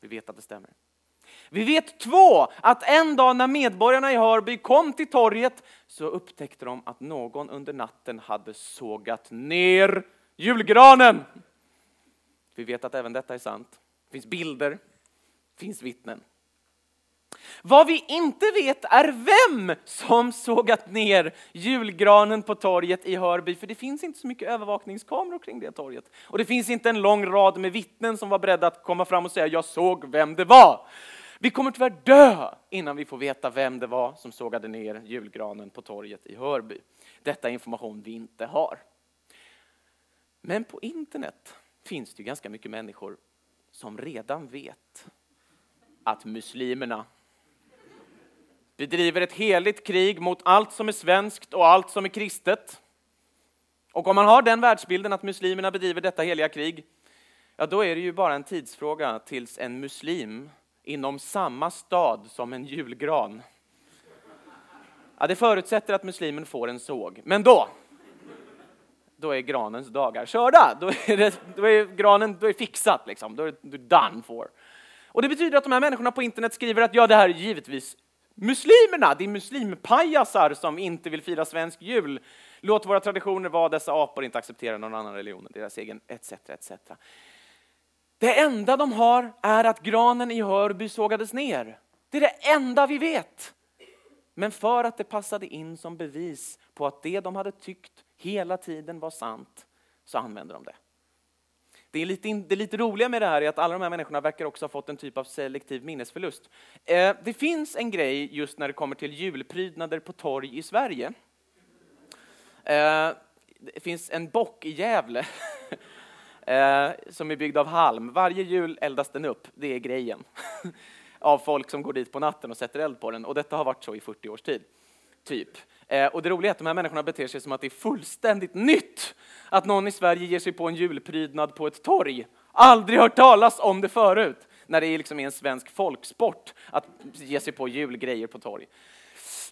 Vi vet att det stämmer. Vi vet två, att en dag när medborgarna i Hörby kom till torget så upptäckte de att någon under natten hade sågat ner julgranen. Vi vet att även detta är sant. Det finns bilder, det finns vittnen. Vad vi inte vet är vem som sågat ner julgranen på torget i Hörby, för det finns inte så mycket övervakningskameror kring det torget. Och det finns inte en lång rad med vittnen som var beredda att komma fram och säga jag såg vem det var. Vi kommer tyvärr dö innan vi får veta vem det var som sågade ner julgranen på torget i Hörby. Detta är information vi inte har. Men på internet finns det ganska mycket människor som redan vet att muslimerna bedriver ett heligt krig mot allt som är svenskt och allt som är kristet. Och om man har den världsbilden att muslimerna bedriver detta heliga krig, ja då är det ju bara en tidsfråga tills en muslim inom samma stad som en julgran. Ja, det förutsätter att muslimen får en såg, men då, då är granens dagar körda. Då är, det, då är granen då är fixat, liksom. då är det done for. Och det betyder att de här människorna på internet skriver att ja, det här är givetvis muslimerna, det är muslimpajasar som inte vill fira svensk jul. Låt våra traditioner vara dessa apor inte acceptera någon annan religion än deras egen, etc. etc. Det enda de har är att granen i Hörby sågades ner. Det är det enda vi vet. Men för att det passade in som bevis på att det de hade tyckt hela tiden var sant, så använde de det. Det, är lite, det lite roliga med det här är att alla de här människorna verkar också ha fått en typ av selektiv minnesförlust. Eh, det finns en grej just när det kommer till julprydnader på torg i Sverige. Eh, det finns en bock i Gävle eh, som är byggd av halm. Varje jul eldas den upp, det är grejen. av folk som går dit på natten och sätter eld på den. Och detta har varit så i 40 års tid. Typ. Eh, och det roliga är att de här människorna beter sig som att det är fullständigt nytt att någon i Sverige ger sig på en julprydnad på ett torg. Aldrig hört talas om det förut. när det liksom är en svensk folksport att ge sig på julgrejer på torg.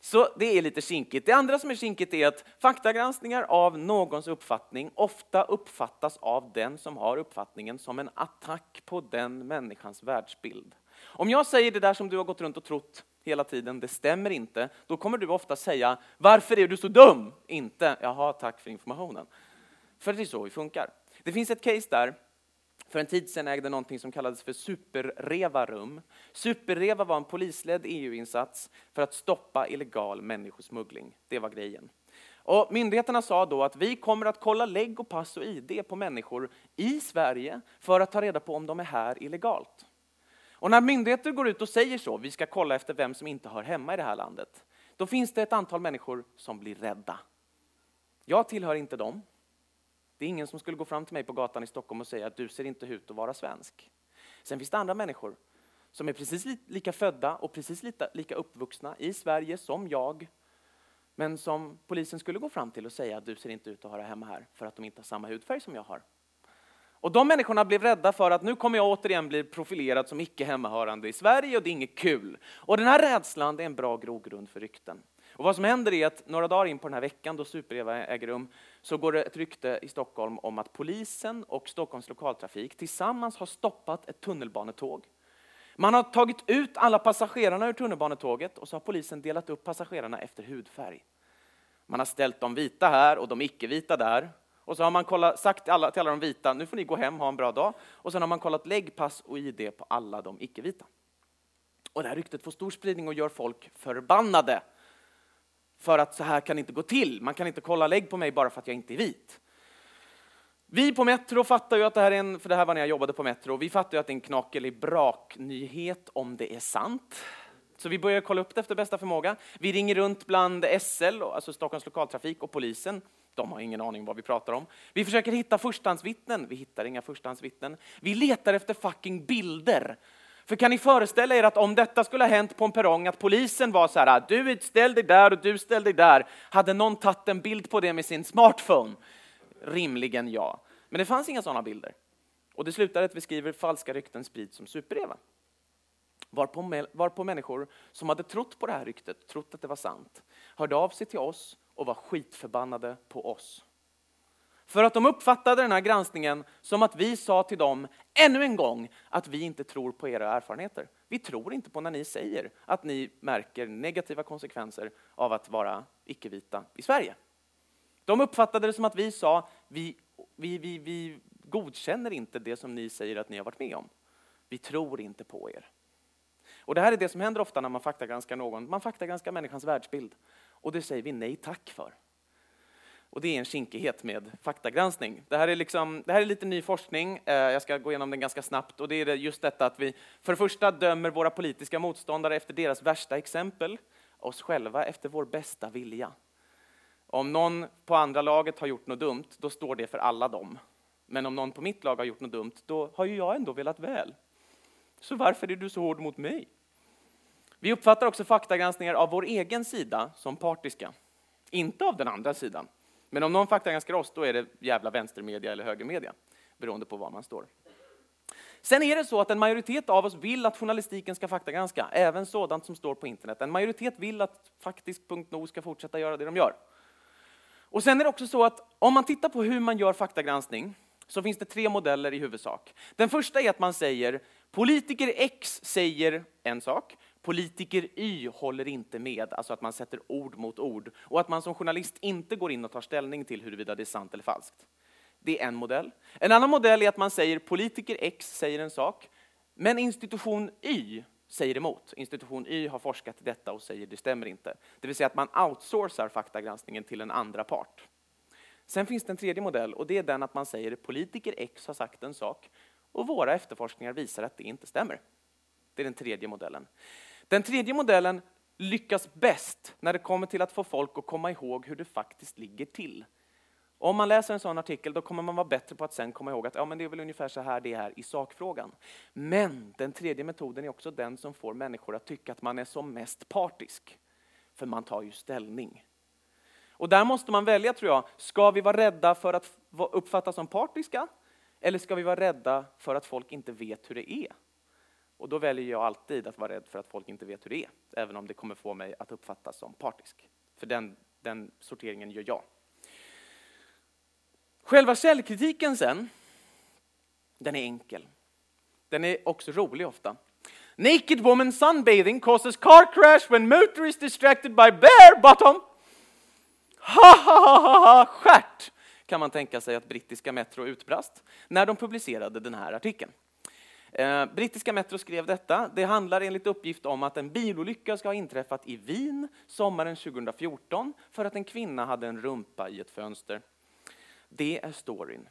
Så det är lite kinkigt. Det andra som är kinkigt är att faktagranskningar av någons uppfattning ofta uppfattas av den som har uppfattningen som en attack på den människans världsbild. Om jag säger det där som du har gått runt och trott hela tiden, det stämmer inte, då kommer du ofta säga varför är du så dum? Inte jaha, tack för informationen. För det är så vi funkar. Det finns ett case där för en tid sedan ägde någonting som kallades för Superreva rum. Superreva var en polisledd EU-insats för att stoppa illegal människosmuggling. Det var grejen. Och myndigheterna sa då att vi kommer att kolla lägg och pass och ID på människor i Sverige för att ta reda på om de är här illegalt. Och när myndigheter går ut och säger så, vi ska kolla efter vem som inte hör hemma i det här landet, då finns det ett antal människor som blir rädda. Jag tillhör inte dem. Det är ingen som skulle gå fram till mig på gatan i Stockholm och säga att du ser inte ut att vara svensk. Sen finns det andra människor som är precis lika födda och precis lika uppvuxna i Sverige som jag, men som polisen skulle gå fram till och säga att du ser inte ut att höra hemma här för att de inte har samma hudfärg som jag har. Och de människorna blev rädda för att nu kommer jag återigen bli profilerad som icke hemmahörande i Sverige och det är inget kul. Och den här rädslan är en bra grogrund för rykten. Och vad som händer är att några dagar in på den här veckan då Super-Eva äger rum så går det ett rykte i Stockholm om att polisen och Stockholms lokaltrafik tillsammans har stoppat ett tunnelbanetåg. Man har tagit ut alla passagerarna ur tunnelbanetåget och så har polisen delat upp passagerarna efter hudfärg. Man har ställt de vita här och de icke-vita där. Och så har man kollat, sagt till alla, till alla de vita, nu får ni gå hem, ha en bra dag. Och sen har man kollat läggpass och ID på alla de icke-vita. Och det här ryktet får stor spridning och gör folk förbannade. För att så här kan det inte gå till. Man kan inte kolla lägg på mig bara för att jag inte är vit. Vi på Metro fattar ju att det här är en, för det här var när jag jobbade på Metro, vi fattar ju att det är en knakelig braknyhet om det är sant. Så vi börjar kolla upp det efter bästa förmåga. Vi ringer runt bland SL, alltså Stockholms lokaltrafik och polisen. De har ingen aning vad vi pratar om. Vi försöker hitta förstahandsvittnen. Vi hittar inga förstahandsvittnen. Vi letar efter fucking bilder för kan ni föreställa er att om detta skulle ha hänt på en perrong, att polisen var så här, du ställ dig där och du ställ dig där, hade någon tagit en bild på det med sin smartphone? Rimligen ja. Men det fanns inga sådana bilder. Och det slutade att vi skriver falska rykten sprids som supereva. Varpå, varpå människor som hade trott på det här ryktet, trott att det var sant, hörde av sig till oss och var skitförbannade på oss. För att de uppfattade den här granskningen som att vi sa till dem ännu en gång att vi inte tror på era erfarenheter. Vi tror inte på när ni säger att ni märker negativa konsekvenser av att vara icke-vita i Sverige. De uppfattade det som att vi sa vi, vi, vi, vi godkänner inte det som ni säger att ni har varit med om. Vi tror inte på er. Och Det här är det som händer ofta när man faktagranskar någon. Man faktagranskar människans världsbild. Och det säger vi nej tack för. Och det är en kinkighet med faktagranskning. Det här är, liksom, det här är lite ny forskning, eh, jag ska gå igenom den ganska snabbt. Och det är just detta att vi för det första dömer våra politiska motståndare efter deras värsta exempel, oss själva efter vår bästa vilja. Om någon på andra laget har gjort något dumt, då står det för alla dem. Men om någon på mitt lag har gjort något dumt, då har ju jag ändå velat väl. Så varför är du så hård mot mig? Vi uppfattar också faktagranskningar av vår egen sida som partiska, inte av den andra sidan. Men om någon faktagranskar oss, då är det jävla vänstermedia eller högermedia, beroende på var man står. Sen är det så att en majoritet av oss vill att journalistiken ska faktagranska, även sådant som står på internet. En majoritet vill att faktiskt.no ska fortsätta göra det de gör. Och sen är det också så att om man tittar på hur man gör faktagranskning, så finns det tre modeller i huvudsak. Den första är att man säger politiker X säger en sak, Politiker Y håller inte med, alltså att man sätter ord mot ord. Och att man som journalist inte går in och tar ställning till huruvida det är sant eller falskt. Det är en modell. En annan modell är att man säger politiker X säger en sak, men institution Y säger emot. Institution Y har forskat i detta och säger det stämmer inte. Det vill säga att man outsourcar faktagranskningen till en andra part. Sen finns det en tredje modell och det är den att man säger politiker X har sagt en sak och våra efterforskningar visar att det inte stämmer. Det är den tredje modellen. Den tredje modellen lyckas bäst när det kommer till att få folk att komma ihåg hur det faktiskt ligger till. Om man läser en sån artikel då kommer man vara bättre på att sen komma ihåg att ja, men det är väl ungefär så här det är i sakfrågan. Men den tredje metoden är också den som får människor att tycka att man är som mest partisk. För man tar ju ställning. Och där måste man välja tror jag, ska vi vara rädda för att uppfattas som partiska? Eller ska vi vara rädda för att folk inte vet hur det är? Och då väljer jag alltid att vara rädd för att folk inte vet hur det är, även om det kommer få mig att uppfattas som partisk. För den, den sorteringen gör jag. Själva källkritiken sen, den är enkel. Den är också rolig ofta. Naked woman sunbathing causes car crash when motor is distracted by bare bottom. Ha ha ha ha ha! Stjärt! Kan man tänka sig att brittiska Metro utbrast när de publicerade den här artikeln. Eh, brittiska Metro skrev detta. Det handlar enligt uppgift om att en bilolycka ska ha inträffat i Wien sommaren 2014 för att en kvinna hade en rumpa i ett fönster. Det är storyn.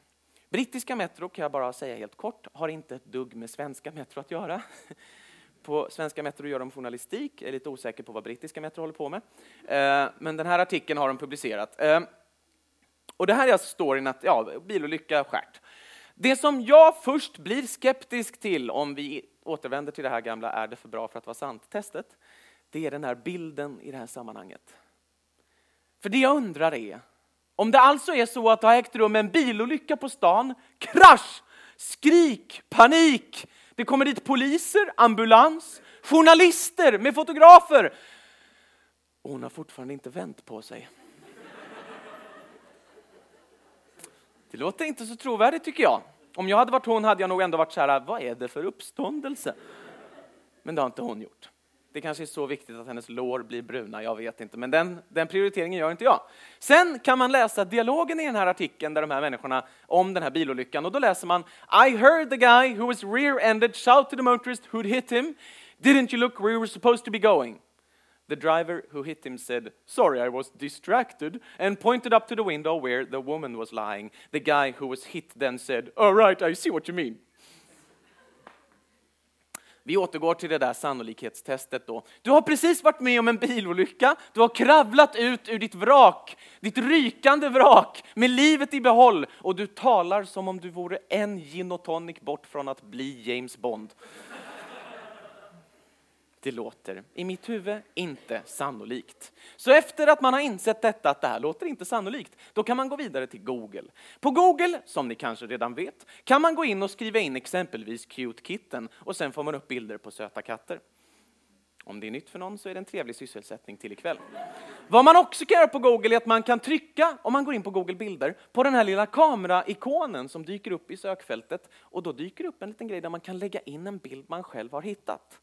Brittiska Metro, kan jag bara säga helt kort, har inte ett dugg med svenska Metro att göra. På svenska Metro gör de journalistik, jag är lite osäker på vad brittiska Metro håller på med. Eh, men den här artikeln har de publicerat. Eh, och det här är alltså storyn att, ja, bilolycka, skärt. Det som jag först blir skeptisk till om vi återvänder till det här gamla är det för bra för att vara sant-testet, det är den här bilden i det här sammanhanget. För det jag undrar är, om det alltså är så att det har ägt rum en bilolycka på stan, krasch, skrik, panik, det kommer dit poliser, ambulans, journalister med fotografer. Och hon har fortfarande inte vänt på sig. Det låter inte så trovärdigt tycker jag. Om jag hade varit hon hade jag nog ändå varit så här, vad är det för uppståndelse? Men det har inte hon gjort. Det kanske är så viktigt att hennes lår blir bruna, jag vet inte. Men den, den prioriteringen gör inte jag. Sen kan man läsa dialogen i den här artikeln där de här människorna om den här bilolyckan och då läser man I heard the guy who was rear-ended shout to the motorist who'd hit him Didn't you look where you were supposed to be going? The driver who hit him said, Sorry, I was distracted, and pointed up to the window where the woman was lying. The guy who was hit then said, All right, I see what you mean. Vi återgår till det där sannolikhetstestet då. Du har precis varit med om en bilolycka, du har kravlat ut ur ditt vrak, ditt rykande vrak med livet i behåll och du talar som om du vore en gin och tonic bort från att bli James Bond. Det låter i mitt huvud inte sannolikt. Så efter att man har insett detta, att det här låter inte sannolikt, då kan man gå vidare till Google. På Google, som ni kanske redan vet, kan man gå in och skriva in exempelvis Cute Kitten och sen får man upp bilder på söta katter. Om det är nytt för någon så är det en trevlig sysselsättning till ikväll. Vad man också kan göra på Google är att man kan trycka, om man går in på Google bilder, på den här lilla kameraikonen som dyker upp i sökfältet och då dyker upp en liten grej där man kan lägga in en bild man själv har hittat.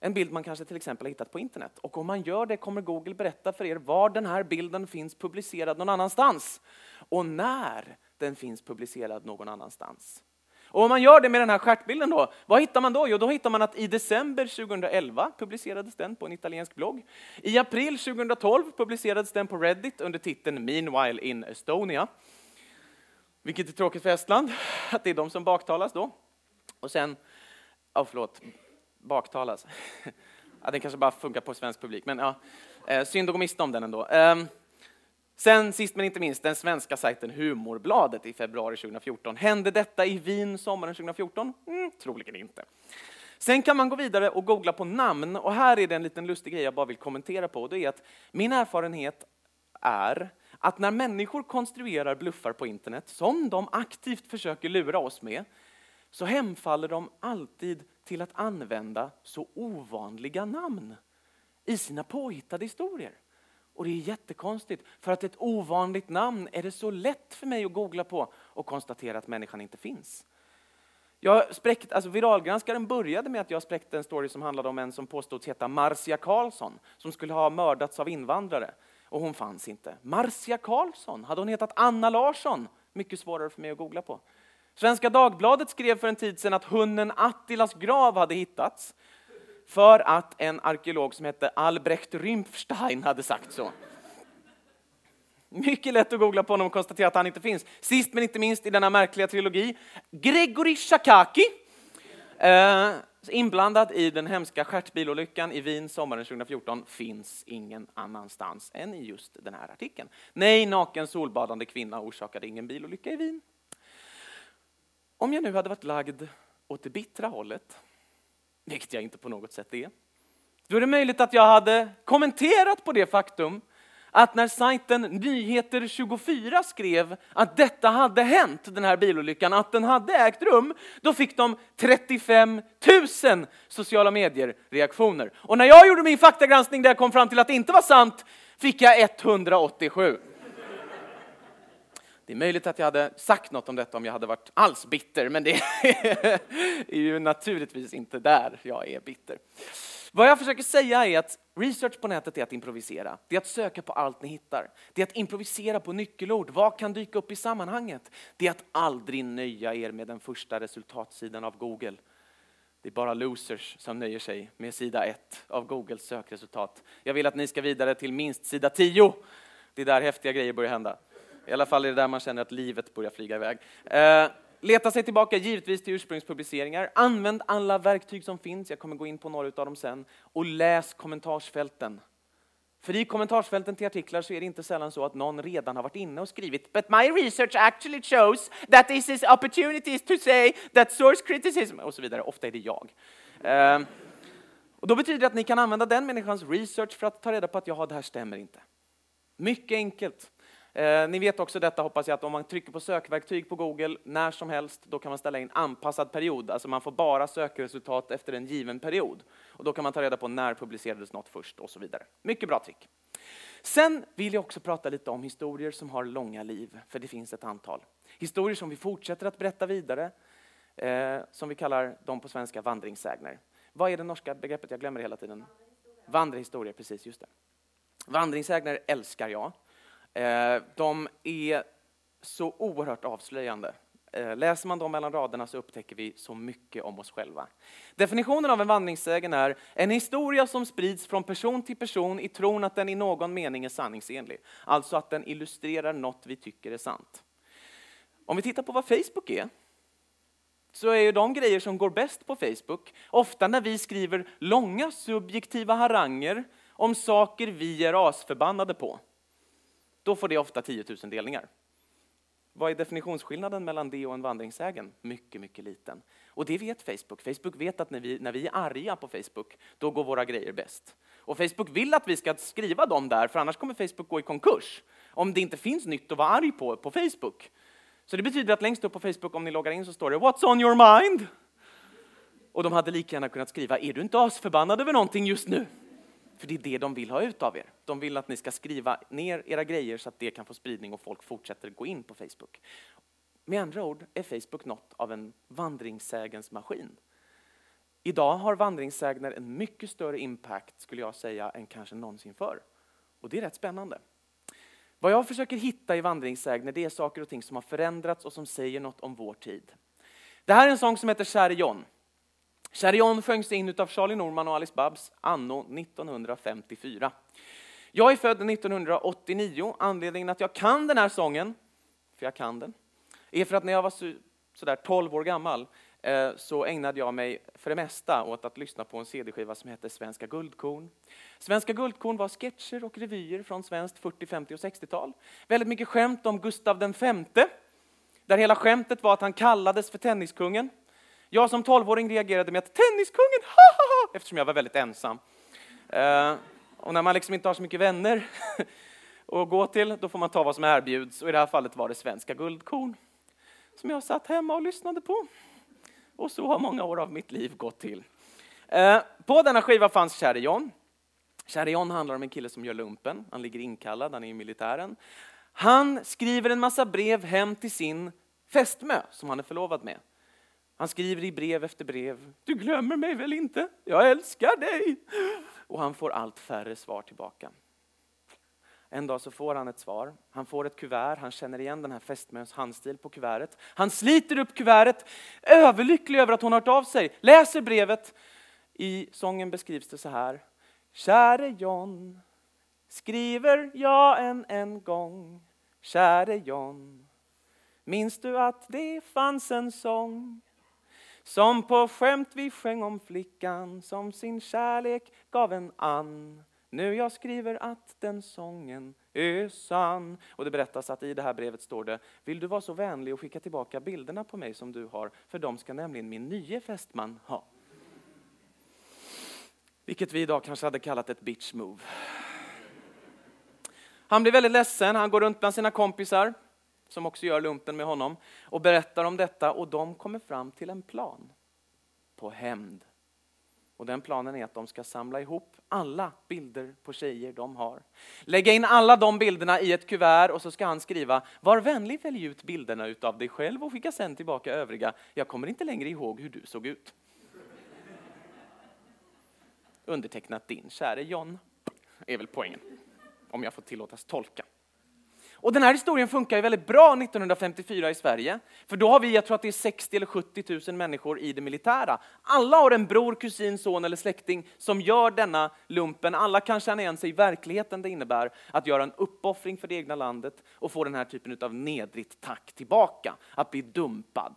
En bild man kanske till exempel har hittat på internet. Och om man gör det kommer Google berätta för er var den här bilden finns publicerad någon annanstans. Och när den finns publicerad någon annanstans. Och om man gör det med den här stjärtbilden då, vad hittar man då? Jo, då hittar man att i december 2011 publicerades den på en italiensk blogg. I april 2012 publicerades den på Reddit under titeln Meanwhile in Estonia. Vilket är tråkigt för Estland, att det är de som baktalas då. Och sen, oh, förlåt, baktalas. Alltså. ja, den kanske bara funkar på svensk publik, men ja, eh, synd att gå miste om den ändå. Ehm, sen sist men inte minst den svenska sajten Humorbladet i februari 2014. Hände detta i Wien sommaren 2014? Mm, troligen inte. Sen kan man gå vidare och googla på namn och här är det en liten lustig grej jag bara vill kommentera på. Det är att min erfarenhet är att när människor konstruerar bluffar på internet som de aktivt försöker lura oss med så hemfaller de alltid till att använda så ovanliga namn i sina påhittade historier. Och det är jättekonstigt, för att ett ovanligt namn är det så lätt för mig att googla på och konstatera att människan inte finns. Jag spräckt, alltså viralgranskaren började med att jag spräckte en story som handlade om en som påstods heta Marcia Karlsson, som skulle ha mördats av invandrare. Och hon fanns inte. Marcia Karlsson, hade hon hetat Anna Larsson? Mycket svårare för mig att googla på. Svenska Dagbladet skrev för en tid sedan att hunden Attilas grav hade hittats för att en arkeolog som hette Albrecht Rümpfstein hade sagt så. Mycket lätt att googla på honom och konstatera att han inte finns. Sist men inte minst i denna märkliga trilogi, Gregory Shakaki. Eh, inblandad i den hemska stjärtbilolyckan i Wien sommaren 2014 finns ingen annanstans än i just den här artikeln. Nej, naken solbadande kvinna orsakade ingen bilolycka i Wien. Om jag nu hade varit lagd åt det bittra hållet, vilket jag inte på något sätt är, då är det möjligt att jag hade kommenterat på det faktum att när sajten Nyheter 24 skrev att detta hade hänt, den här bilolyckan, att den hade ägt rum, då fick de 35 000 sociala medier-reaktioner. Och när jag gjorde min faktagranskning där jag kom fram till att det inte var sant, fick jag 187. Det är möjligt att jag hade sagt något om detta om jag hade varit alls bitter, men det är ju naturligtvis inte där jag är bitter. Vad jag försöker säga är att research på nätet är att improvisera. Det är att söka på allt ni hittar. Det är att improvisera på nyckelord. Vad kan dyka upp i sammanhanget? Det är att aldrig nöja er med den första resultatsidan av Google. Det är bara losers som nöjer sig med sida 1 av Googles sökresultat. Jag vill att ni ska vidare till minst sida 10. Det är där häftiga grejer börjar hända. I alla fall är det där man känner att livet börjar flyga iväg. Eh, leta sig tillbaka givetvis till ursprungspubliceringar. Använd alla verktyg som finns, jag kommer gå in på några av dem sen. Och läs kommentarsfälten. För i kommentarsfälten till artiklar så är det inte sällan så att någon redan har varit inne och skrivit But my research actually shows that this is opportunities to say that source criticism och så vidare. Ofta är det jag. Eh, och då betyder det att ni kan använda den människans research för att ta reda på att ja, det här stämmer inte. Mycket enkelt. Eh, ni vet också detta hoppas jag att om man trycker på sökverktyg på Google när som helst, då kan man ställa in anpassad period. Alltså man får bara sökresultat efter en given period. Och då kan man ta reda på när publicerades något först och så vidare. Mycket bra trick. Sen vill jag också prata lite om historier som har långa liv, för det finns ett antal. Historier som vi fortsätter att berätta vidare, eh, som vi kallar dem på svenska vandringssägner. Vad är det norska begreppet? Jag glömmer det hela tiden. Vandringshistorier, precis, just det. Vandringssägner älskar jag. Eh, de är så oerhört avslöjande. Eh, läser man dem mellan raderna så upptäcker vi så mycket om oss själva. Definitionen av en vandringssägen är en historia som sprids från person till person i tron att den i någon mening är sanningsenlig. Alltså att den illustrerar något vi tycker är sant. Om vi tittar på vad Facebook är, så är ju de grejer som går bäst på Facebook ofta när vi skriver långa subjektiva haranger om saker vi är asförbannade på då får det ofta 10 000 delningar. Vad är definitionsskillnaden mellan det och en vandringssägen? Mycket, mycket liten. Och det vet Facebook. Facebook vet att när vi, när vi är arga på Facebook, då går våra grejer bäst. Och Facebook vill att vi ska skriva dem där, för annars kommer Facebook gå i konkurs. Om det inte finns nytt att vara arg på, på Facebook. Så det betyder att längst upp på Facebook, om ni loggar in, så står det What's on your mind? Och de hade lika gärna kunnat skriva, är du inte asförbannad över någonting just nu? För det är det de vill ha ut av er. De vill att ni ska skriva ner era grejer så att det kan få spridning och folk fortsätter gå in på Facebook. Med andra ord är Facebook något av en vandringssägens maskin. Idag har vandringssägner en mycket större impact, skulle jag säga, än kanske någonsin förr. Och det är rätt spännande. Vad jag försöker hitta i vandringssägner, det är saker och ting som har förändrats och som säger något om vår tid. Det här är en sång som heter Käre John. Charion sjöngs in av Charlie Norman och Alice Babs anno 1954. Jag är född 1989. Anledningen att jag kan den här sången, för jag kan den, är för att när jag var sådär 12 år gammal eh, så ägnade jag mig för det mesta åt att lyssna på en CD-skiva som hette Svenska Guldkorn. Svenska Guldkorn var sketcher och revyer från svenskt 40, 50 och 60-tal. Väldigt mycket skämt om Gustav V, där hela skämtet var att han kallades för Tenniskungen. Jag som tolvåring reagerade med att tenniskungen, ha, ha, ha, eftersom jag var väldigt ensam. Eh, och när man liksom inte har så mycket vänner att gå till, då får man ta vad som erbjuds. Och i det här fallet var det svenska guldkorn som jag satt hemma och lyssnade på. Och så har många år av mitt liv gått till. Eh, på denna skiva fanns Käre John. Käre John handlar om en kille som gör lumpen. Han ligger inkallad, han är i militären. Han skriver en massa brev hem till sin fästmö som han är förlovad med. Han skriver i brev efter brev. Du glömmer mig väl inte? Jag älskar dig. Och han får allt färre svar tillbaka. En dag så får han ett svar. Han får ett kuvert. Han känner igen den här fästmöns handstil på kuvertet. Han sliter upp kuvertet, överlycklig över att hon har hört av sig. Läser brevet. I sången beskrivs det så här. Käre John, skriver jag än en gång. Käre John, minns du att det fanns en sång? Som på skämt vi sjöng om flickan som sin kärlek gav en ann. Nu jag skriver att den sången är sann. Och det berättas att i det här brevet står det, vill du vara så vänlig och skicka tillbaka bilderna på mig som du har, för de ska nämligen min nye fästman ha. Vilket vi idag kanske hade kallat ett bitch move. Han blir väldigt ledsen, han går runt bland sina kompisar som också gör lumpen med honom och berättar om detta och de kommer fram till en plan på hämnd. Och den planen är att de ska samla ihop alla bilder på tjejer de har. Lägga in alla de bilderna i ett kuvert och så ska han skriva Var vänlig välj ut bilderna utav dig själv och skicka sen tillbaka övriga. Jag kommer inte längre ihåg hur du såg ut. Undertecknat din käre John, är väl poängen. Om jag får tillåtas tolka. Och den här historien funkar ju väldigt bra 1954 i Sverige. För då har vi, jag tror att det är 60 eller 70 000 människor i det militära. Alla har en bror, kusin, son eller släkting som gör denna lumpen. Alla kan känna igen sig i verkligheten det innebär att göra en uppoffring för det egna landet och få den här typen av nedrigt tack tillbaka, att bli dumpad.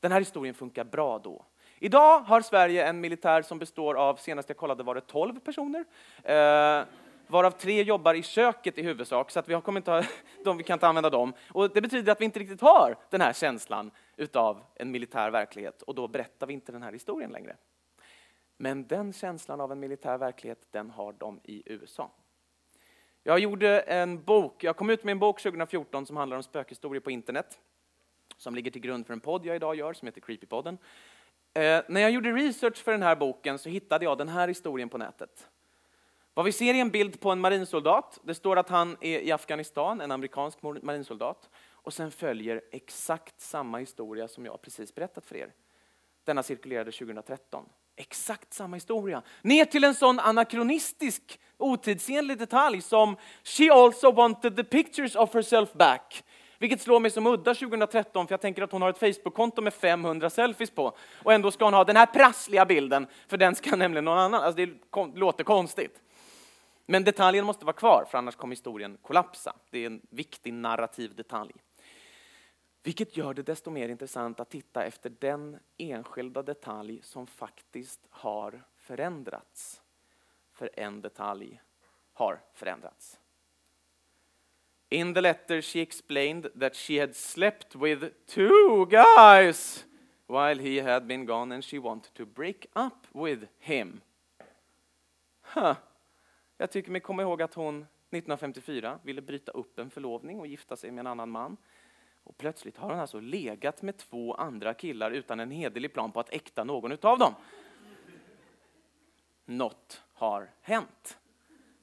Den här historien funkar bra då. Idag har Sverige en militär som består av, senast jag kollade var det 12 personer. Eh, varav tre jobbar i köket i huvudsak, så att vi, kommer inte ha, de, vi kan inte använda dem. Och det betyder att vi inte riktigt har den här känslan utav en militär verklighet och då berättar vi inte den här historien längre. Men den känslan av en militär verklighet, den har de i USA. Jag gjorde en bok, jag kom ut med en bok 2014 som handlar om spökhistorier på internet, som ligger till grund för en podd jag idag gör som heter Creepypodden. Eh, när jag gjorde research för den här boken så hittade jag den här historien på nätet. Vad vi ser är en bild på en marinsoldat. Det står att han är i Afghanistan, en amerikansk marinsoldat. Och sen följer exakt samma historia som jag precis berättat för er. Denna cirkulerade 2013. Exakt samma historia. Ner till en sån anakronistisk, otidsenlig detalj som “She also wanted the pictures of herself back”. Vilket slår mig som udda 2013, för jag tänker att hon har ett Facebook-konto med 500 selfies på. Och ändå ska hon ha den här prassliga bilden, för den ska nämligen någon annan. Alltså det låter konstigt. Men detaljen måste vara kvar, för annars kommer historien kollapsa. Det är en viktig narrativ detalj. Vilket gör det desto mer intressant att titta efter den enskilda detalj som faktiskt har förändrats. För en detalj har förändrats. In the letter she explained that she had slept with two guys while he had been gone and she wanted to break up with him. Huh. Jag tycker mig komma ihåg att hon 1954 ville bryta upp en förlovning och gifta sig med en annan man. Och plötsligt har hon alltså legat med två andra killar utan en hederlig plan på att äkta någon utav dem. Något har hänt.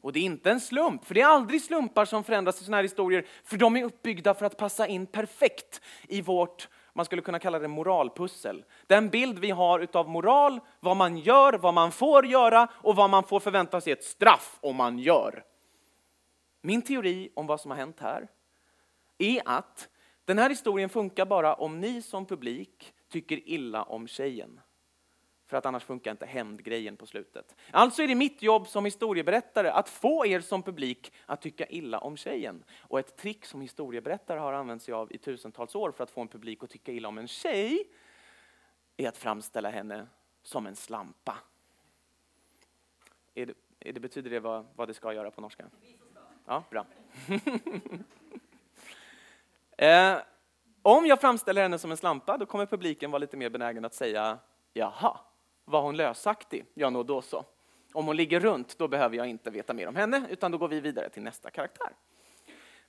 Och det är inte en slump, för det är aldrig slumpar som förändras i sådana här historier, för de är uppbyggda för att passa in perfekt i vårt man skulle kunna kalla det moralpussel. Den bild vi har utav moral, vad man gör, vad man får göra och vad man får förvänta sig ett straff om man gör. Min teori om vad som har hänt här är att den här historien funkar bara om ni som publik tycker illa om tjejen. För att annars funkar inte hämndgrejen på slutet. Alltså är det mitt jobb som historieberättare att få er som publik att tycka illa om tjejen. Och ett trick som historieberättare har använt sig av i tusentals år för att få en publik att tycka illa om en tjej är att framställa henne som en slampa. Är det, är det betyder det vad, vad det ska göra på norska? Ja, bra. eh, om jag framställer henne som en slampa, då kommer publiken vara lite mer benägen att säga jaha, var hon lösaktig? Ja, nå då så. Om hon ligger runt, då behöver jag inte veta mer om henne, utan då går vi vidare till nästa karaktär.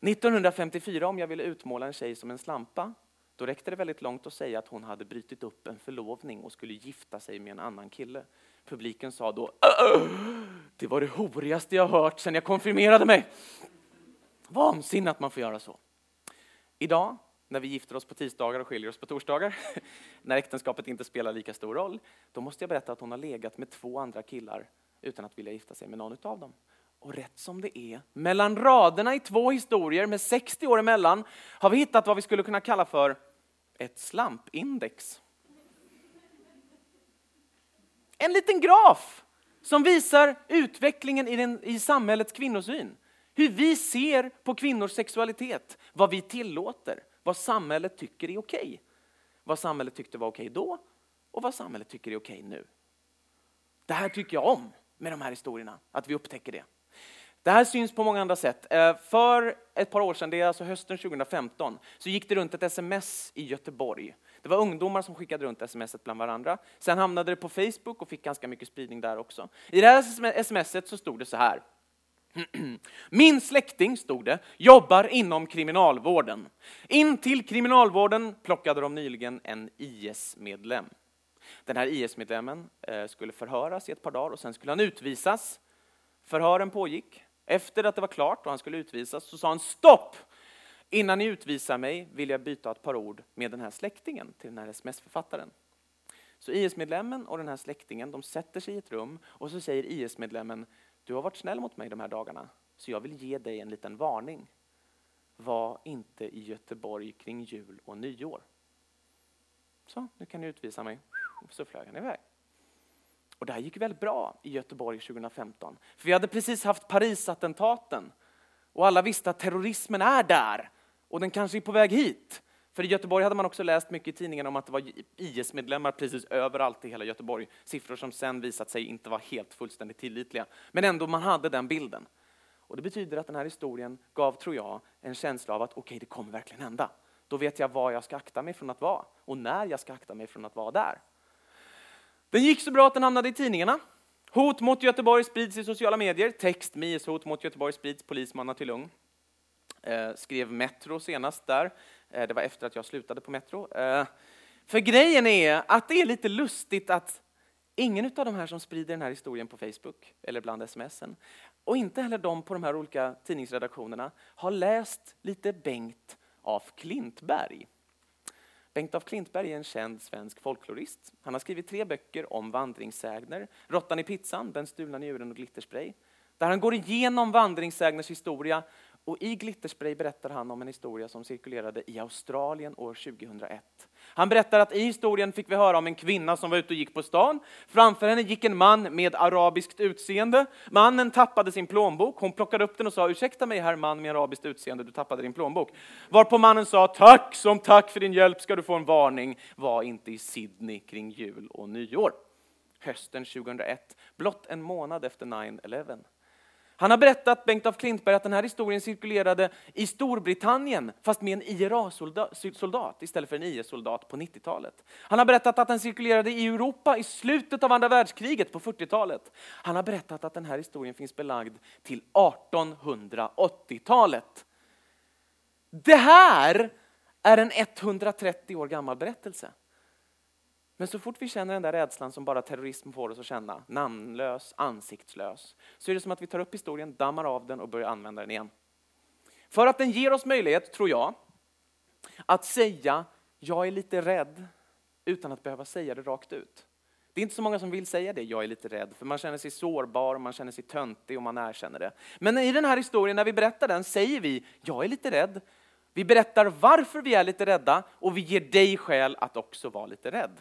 1954, om jag ville utmåla en tjej som en slampa, då räckte det väldigt långt att säga att hon hade brutit upp en förlovning och skulle gifta sig med en annan kille. Publiken sa då det var det horigaste jag hört sedan jag konfirmerade mig. Vansinne att man får göra så. Idag när vi gifter oss på tisdagar och skiljer oss på torsdagar, när äktenskapet inte spelar lika stor roll, då måste jag berätta att hon har legat med två andra killar utan att vilja gifta sig med någon av dem. Och rätt som det är, mellan raderna i två historier med 60 år emellan, har vi hittat vad vi skulle kunna kalla för ett slampindex. En liten graf som visar utvecklingen i, den, i samhällets kvinnosyn. Hur vi ser på kvinnors sexualitet, vad vi tillåter, vad samhället tycker är okej. Vad samhället tyckte var okej då och vad samhället tycker är okej nu. Det här tycker jag om med de här historierna, att vi upptäcker det. Det här syns på många andra sätt. Eh, för ett par år sedan, det är alltså hösten 2015, så gick det runt ett sms i Göteborg. Det var ungdomar som skickade runt sms bland varandra. Sen hamnade det på Facebook och fick ganska mycket spridning där också. I det här smset så stod det så här. Min släkting, stod det, jobbar inom kriminalvården. In till kriminalvården plockade de nyligen en IS-medlem. Den här IS-medlemmen eh, skulle förhöras i ett par dagar och sen skulle han utvisas. Förhören pågick. Efter att det var klart och han skulle utvisas så sa han stopp! Innan ni utvisar mig vill jag byta ett par ord med den här släktingen till den här sms-författaren. Så IS-medlemmen och den här släktingen de sätter sig i ett rum och så säger IS-medlemmen du har varit snäll mot mig de här dagarna så jag vill ge dig en liten varning. Var inte i Göteborg kring jul och nyår. Så, nu kan ni utvisa mig. Så flög han iväg. Och det här gick väldigt bra i Göteborg 2015. För vi hade precis haft Parisattentaten och alla visste att terrorismen är där och den kanske är på väg hit. För i Göteborg hade man också läst mycket i tidningen om att det var IS-medlemmar precis överallt i hela Göteborg. Siffror som sen visat sig inte vara helt fullständigt tillitliga. Men ändå, man hade den bilden. Och det betyder att den här historien gav, tror jag, en känsla av att okej, okay, det kommer verkligen hända. Då vet jag var jag ska akta mig från att vara och när jag ska akta mig från att vara där. Den gick så bra att den hamnade i tidningarna. Hot mot Göteborg sprids i sociala medier. Text med IS-hot mot Göteborg sprids, polismanna till lugn. Eh, skrev Metro senast där. Eh, det var efter att jag slutade på Metro. Eh, för grejen är att det är lite lustigt att ingen av de här som sprider den här historien på Facebook eller bland smsen och inte heller de på de här olika tidningsredaktionerna har läst lite Bengt af Klintberg. Bengt af Klintberg är en känd svensk folklorist. Han har skrivit tre böcker om vandringssägner. Råttan i pizzan, Den stulna njuren och Glitterspray. Där han går igenom vandringssägners historia och i Glitterspray berättar han om en historia som cirkulerade i Australien år 2001. Han berättar att i historien fick vi höra om en kvinna som var ute och gick på stan. Framför henne gick en man med arabiskt utseende. Mannen tappade sin plånbok. Hon plockade upp den och sa ursäkta mig herr man med arabiskt utseende, du tappade din plånbok. Varpå mannen sa tack som tack för din hjälp ska du få en varning. Var inte i Sydney kring jul och nyår. Hösten 2001, blott en månad efter 9-11. Han har berättat, Bengt af Klintberg, att den här historien cirkulerade i Storbritannien, fast med en IRA-soldat istället för en IS-soldat på 90-talet. Han har berättat att den cirkulerade i Europa i slutet av andra världskriget på 40-talet. Han har berättat att den här historien finns belagd till 1880-talet. Det här är en 130 år gammal berättelse. Men så fort vi känner den där rädslan som bara terrorism får oss att känna, namnlös, ansiktslös, så är det som att vi tar upp historien, dammar av den och börjar använda den igen. För att den ger oss möjlighet, tror jag, att säga jag är lite rädd utan att behöva säga det rakt ut. Det är inte så många som vill säga det, jag är lite rädd, för man känner sig sårbar, man känner sig töntig och man erkänner det. Men i den här historien, när vi berättar den, säger vi jag är lite rädd. Vi berättar varför vi är lite rädda och vi ger dig skäl att också vara lite rädd.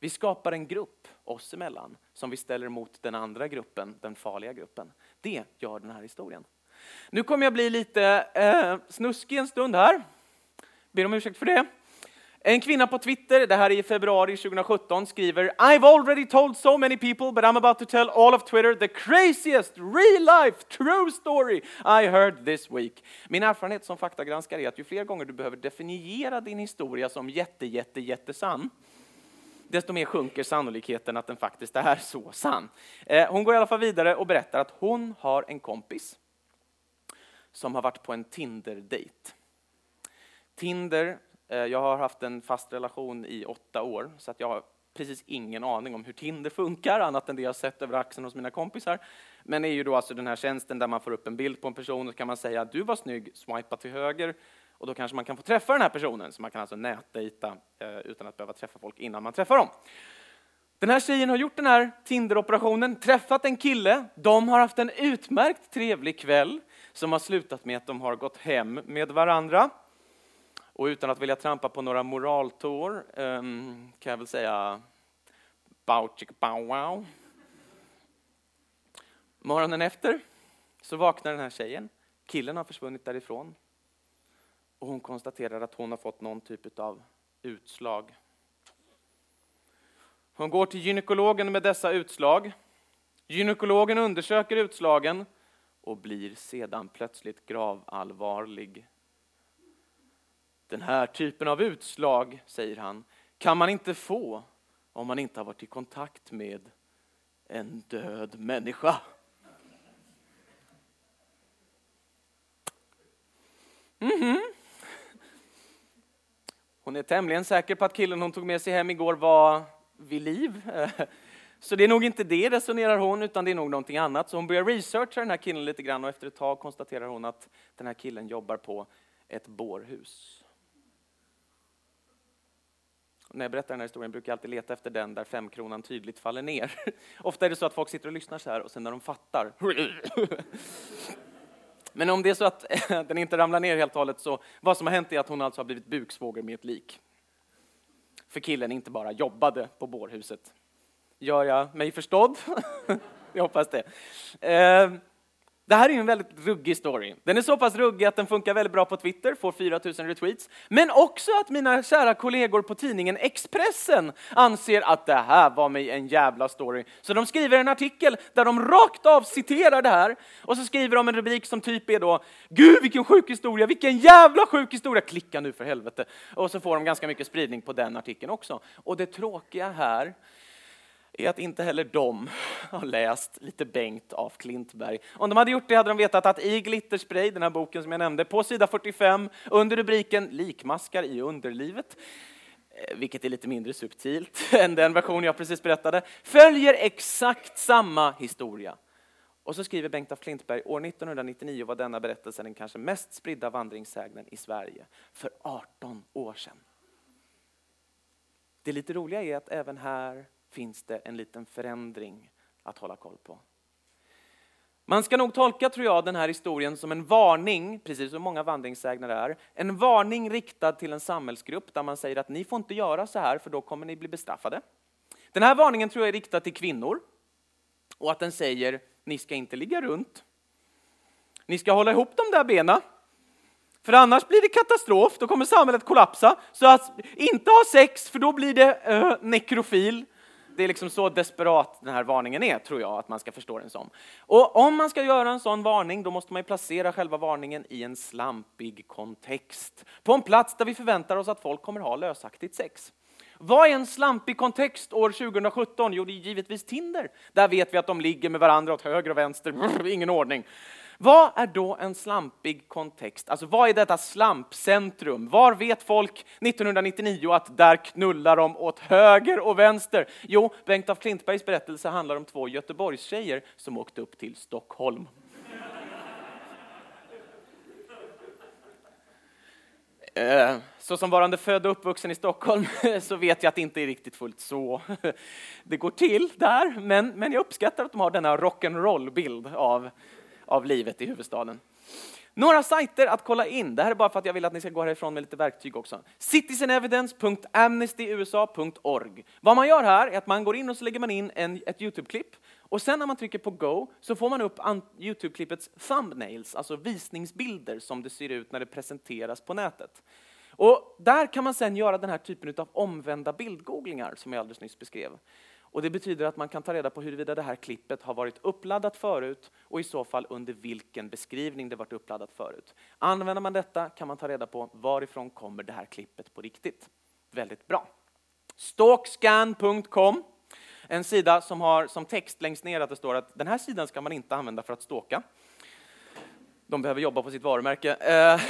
Vi skapar en grupp oss emellan som vi ställer mot den andra gruppen, den farliga gruppen. Det gör den här historien. Nu kommer jag bli lite eh, snuskig en stund här. Ber om ursäkt för det. En kvinna på Twitter, det här är i februari 2017, skriver I've already told so many people but I'm about to tell all of Twitter the craziest real life true story I heard this week. Min erfarenhet som faktagranskare är att ju fler gånger du behöver definiera din historia som jätte, jätte, jättesann, desto mer sjunker sannolikheten att den faktiskt är så sann. Eh, hon går i alla fall vidare och berättar att hon har en kompis som har varit på en Tinder-dejt. Tinder, eh, jag har haft en fast relation i åtta år, så att jag har precis ingen aning om hur Tinder funkar, annat än det jag sett över axeln hos mina kompisar. Men det är ju då alltså den här tjänsten där man får upp en bild på en person och så kan man säga du var snygg, swipa till höger, och då kanske man kan få träffa den här personen, så man kan alltså nätdejta eh, utan att behöva träffa folk innan man träffar dem. Den här tjejen har gjort den här Tinder-operationen, träffat en kille, de har haft en utmärkt trevlig kväll som har slutat med att de har gått hem med varandra. Och utan att vilja trampa på några moraltår ehm, kan jag väl säga bow chick bow wow. Morgonen efter så vaknar den här tjejen. Killen har försvunnit därifrån. Och hon konstaterar att hon har fått någon typ av utslag. Hon går till gynekologen med dessa utslag. Gynekologen undersöker utslagen och blir sedan plötsligt gravallvarlig. Den här typen av utslag, säger han, kan man inte få om man inte har varit i kontakt med en död människa. Mhm. Hon är tämligen säker på att killen hon tog med sig hem igår var vid liv. Så det är nog inte det, resonerar hon, utan det är nog någonting annat. Så hon börjar researcha den här killen lite grann och efter ett tag konstaterar hon att den här killen jobbar på ett bårhus. Och när jag berättar den här historien brukar jag alltid leta efter den där femkronan tydligt faller ner. Ofta är det så att folk sitter och lyssnar så här och sen när de fattar Men om det är så att den inte ramlar ner helt och hållet så vad som har hänt är att hon alltså har blivit buksvåger med ett lik. För killen inte bara jobbade på bårhuset. Gör jag mig förstådd? jag hoppas det. Ehm, det här är en väldigt ruggig story. Den är så pass ruggig att den funkar väldigt bra på Twitter, får 4000 retweets. Men också att mina kära kollegor på tidningen Expressen anser att det här var mig en jävla story. Så de skriver en artikel där de rakt av citerar det här och så skriver de en rubrik som typ är då Gud vilken sjuk historia, vilken jävla sjuk historia, klicka nu för helvete. Och så får de ganska mycket spridning på den artikeln också. Och det tråkiga här är att inte heller de har läst lite Bengt af Klintberg. Om de hade gjort det hade de vetat att i Glitterspray, den här boken som jag nämnde, på sida 45 under rubriken Likmaskar i underlivet, eh, vilket är lite mindre subtilt än den version jag precis berättade, följer exakt samma historia. Och så skriver Bengt af Klintberg, år 1999 var denna berättelse den kanske mest spridda vandringssägnen i Sverige, för 18 år sedan. Det lite roliga är att även här finns det en liten förändring att hålla koll på. Man ska nog tolka, tror jag, den här historien som en varning, precis som många vandringssägner är, en varning riktad till en samhällsgrupp där man säger att ni får inte göra så här för då kommer ni bli bestraffade. Den här varningen tror jag är riktad till kvinnor och att den säger ni ska inte ligga runt. Ni ska hålla ihop de där benen. För annars blir det katastrof, då kommer samhället kollapsa. Så att inte ha sex, för då blir det uh, nekrofil det är liksom så desperat den här varningen är, tror jag att man ska förstå den som. Och om man ska göra en sån varning, då måste man placera själva varningen i en slampig kontext. På en plats där vi förväntar oss att folk kommer ha lösaktigt sex. Vad är en slampig kontext år 2017? Jo, det är givetvis Tinder. Där vet vi att de ligger med varandra åt höger och vänster, ingen ordning. Vad är då en slampig kontext? Alltså vad är detta slampcentrum? Var vet folk 1999 att där knullar de åt höger och vänster? Jo, Bengt af Klintbergs berättelse handlar om två Göteborgstjejer som åkte upp till Stockholm. Eh, så som varande född och uppvuxen i Stockholm så vet jag att det inte är riktigt fullt så det går till där, men, men jag uppskattar att de har denna rock'n'roll-bild av av livet i huvudstaden. Några sajter att kolla in. Det här är bara för att jag vill att ni ska gå härifrån med lite verktyg också. Citizenevidence.amnestyusa.org. Vad man gör här är att man går in och så lägger man in en, ett Youtube-klipp och sen när man trycker på Go så får man upp Youtube-klippets thumbnails, alltså visningsbilder som det ser ut när det presenteras på nätet. Och där kan man sen göra den här typen av omvända bildgooglingar som jag alldeles nyss beskrev. Och det betyder att man kan ta reda på huruvida det här klippet har varit uppladdat förut och i så fall under vilken beskrivning det varit uppladdat förut. Använder man detta kan man ta reda på varifrån kommer det här klippet på riktigt. Väldigt bra. Stalkscan.com en sida som har som text längst ner att det står att den här sidan ska man inte använda för att ståka. De behöver jobba på sitt varumärke. Eh,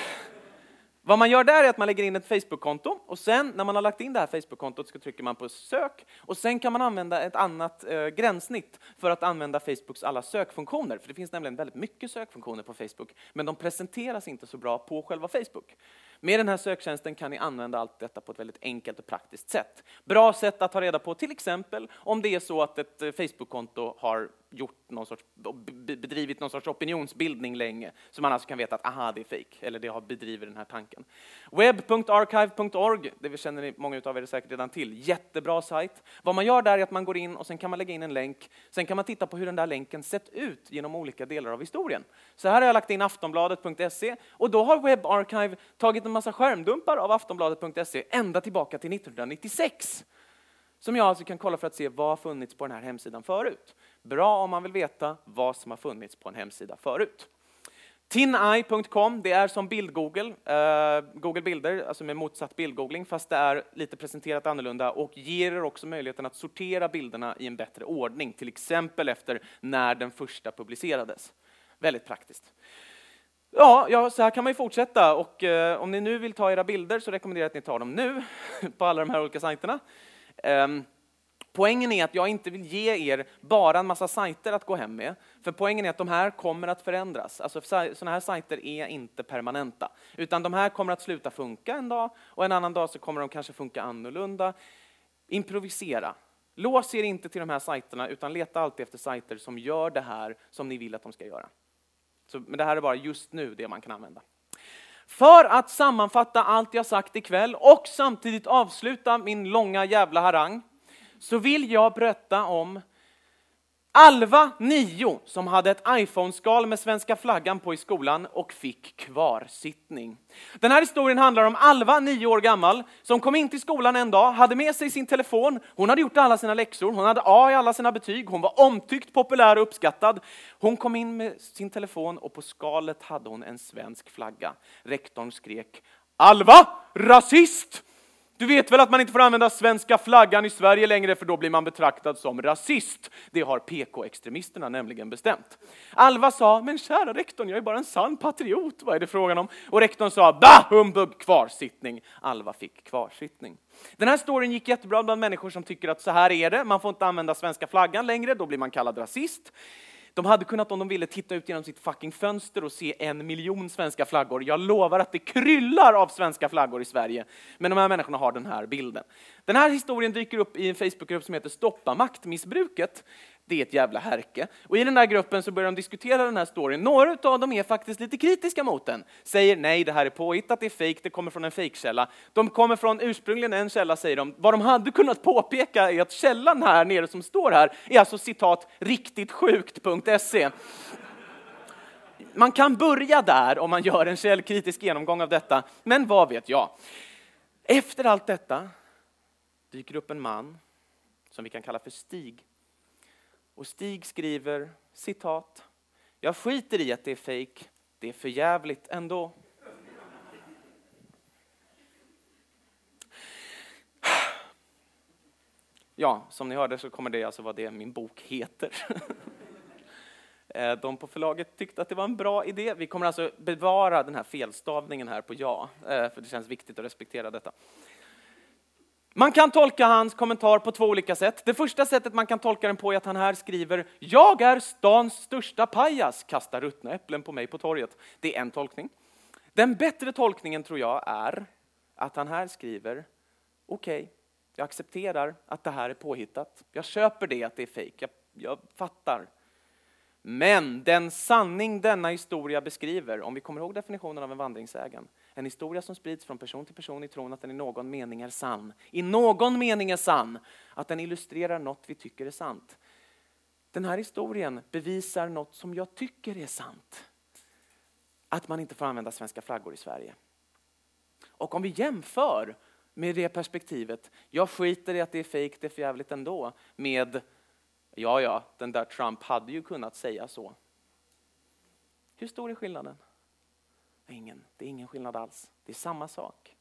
vad man gör där är att man lägger in ett Facebook-konto och sen när man har lagt in det här Facebook-kontot så trycker man på sök och sen kan man använda ett annat eh, gränssnitt för att använda Facebooks alla sökfunktioner. För det finns nämligen väldigt mycket sökfunktioner på Facebook, men de presenteras inte så bra på själva Facebook. Med den här söktjänsten kan ni använda allt detta på ett väldigt enkelt och praktiskt sätt. Bra sätt att ta reda på till exempel om det är så att ett eh, Facebook-konto har gjort någon sorts, bedrivit någon sorts opinionsbildning länge, så man alltså kan veta att aha, det är fejk” eller det har bedriver den här tanken. Web.archive.org, det känner ni, många av er säkert redan till, jättebra sajt. Vad man gör där är att man går in och sen kan man lägga in en länk, sen kan man titta på hur den där länken sett ut genom olika delar av historien. Så här har jag lagt in aftonbladet.se och då har WebArchive tagit en massa skärmdumpar av aftonbladet.se ända tillbaka till 1996 som jag alltså kan kolla för att se vad har funnits på den här hemsidan förut. Bra om man vill veta vad som har funnits på en hemsida förut. Tineye.com, det är som bild-Google, uh, Google Bilder, alltså med motsatt bildgoogling, fast det är lite presenterat annorlunda och ger er också möjligheten att sortera bilderna i en bättre ordning, till exempel efter när den första publicerades. Väldigt praktiskt. Ja, ja, så här kan man ju fortsätta och eh, om ni nu vill ta era bilder så rekommenderar jag att ni tar dem nu på alla de här olika sajterna. Um, Poängen är att jag inte vill ge er bara en massa sajter att gå hem med. För poängen är att de här kommer att förändras. Alltså sådana här sajter är inte permanenta. Utan de här kommer att sluta funka en dag och en annan dag så kommer de kanske funka annorlunda. Improvisera. Lås er inte till de här sajterna utan leta alltid efter sajter som gör det här som ni vill att de ska göra. Så, men det här är bara just nu det man kan använda. För att sammanfatta allt jag sagt ikväll och samtidigt avsluta min långa jävla harang så vill jag berätta om Alva, nio, som hade ett iPhone-skal med svenska flaggan på i skolan och fick kvarsittning. Den här historien handlar om Alva, nio år gammal, som kom in till skolan en dag, hade med sig sin telefon, hon hade gjort alla sina läxor, hon hade A i alla sina betyg, hon var omtyckt, populär och uppskattad. Hon kom in med sin telefon och på skalet hade hon en svensk flagga. Rektorn skrek Alva, rasist! Du vet väl att man inte får använda svenska flaggan i Sverige längre för då blir man betraktad som rasist. Det har PK-extremisterna nämligen bestämt. Alva sa, men kära rektorn, jag är bara en sann patriot, vad är det frågan om? Och rektorn sa, bah, humbug, kvarsittning. Alva fick kvarsittning. Den här storyn gick jättebra bland människor som tycker att så här är det, man får inte använda svenska flaggan längre, då blir man kallad rasist. De hade kunnat om de ville titta ut genom sitt fucking fönster och se en miljon svenska flaggor. Jag lovar att det kryllar av svenska flaggor i Sverige. Men de här människorna har den här bilden. Den här historien dyker upp i en Facebookgrupp som heter Stoppa maktmissbruket det är ett jävla härke. Och i den där gruppen så börjar de diskutera den här storyn. Några av dem är faktiskt lite kritiska mot den. Säger nej, det här är påhittat, det är fejk, det kommer från en fejkkälla. De kommer från ursprungligen en källa, säger de. Vad de hade kunnat påpeka är att källan här nere som står här är alltså citat riktigtsjukt.se. Man kan börja där om man gör en källkritisk genomgång av detta, men vad vet jag? Efter allt detta dyker upp en man som vi kan kalla för Stig och Stig skriver citat. Jag skiter i att det är fejk. Det är för jävligt ändå. Ja, som ni hörde så kommer det alltså vara det min bok heter. Eh, de på förlaget tyckte att det var en bra idé. Vi kommer alltså bevara den här felstavningen här på ja, eh, för det känns viktigt att respektera detta. Man kan tolka hans kommentar på två olika sätt. Det första sättet man kan tolka den på är att han här skriver Jag är stans största pajas, kasta ruttna äpplen på mig på torget. Det är en tolkning. Den bättre tolkningen tror jag är att han här skriver Okej, okay, jag accepterar att det här är påhittat. Jag köper det att det är fejk. Jag, jag fattar. Men den sanning denna historia beskriver, om vi kommer ihåg definitionen av en vandringssägen, en historia som sprids från person till person i tron att den i någon mening är sann. I någon mening är sann. Att den illustrerar något vi tycker är sant. Den här historien bevisar något som jag tycker är sant. Att man inte får använda svenska flaggor i Sverige. Och om vi jämför med det perspektivet, jag skiter i att det är fejk, det är för jävligt ändå, med ja, ja, den där Trump hade ju kunnat säga så. Hur stor är skillnaden? Ingen. Det är ingen skillnad alls. Det är samma sak.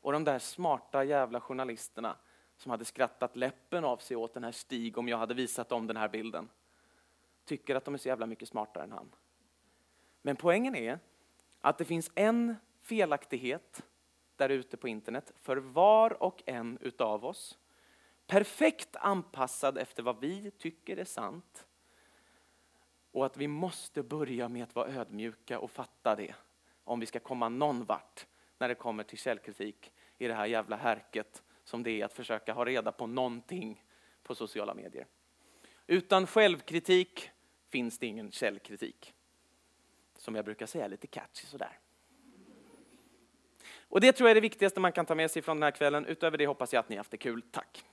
Och de där smarta jävla journalisterna som hade skrattat läppen av sig åt den här Stig om jag hade visat dem den här bilden, tycker att de är så jävla mycket smartare än han. Men poängen är att det finns en felaktighet där ute på internet för var och en utav oss. Perfekt anpassad efter vad vi tycker är sant. Och att vi måste börja med att vara ödmjuka och fatta det om vi ska komma någon vart när det kommer till källkritik i det här jävla härket som det är att försöka ha reda på någonting på sociala medier. Utan självkritik finns det ingen källkritik. Som jag brukar säga lite catchy sådär. Och det tror jag är det viktigaste man kan ta med sig från den här kvällen. Utöver det hoppas jag att ni haft det kul. Tack!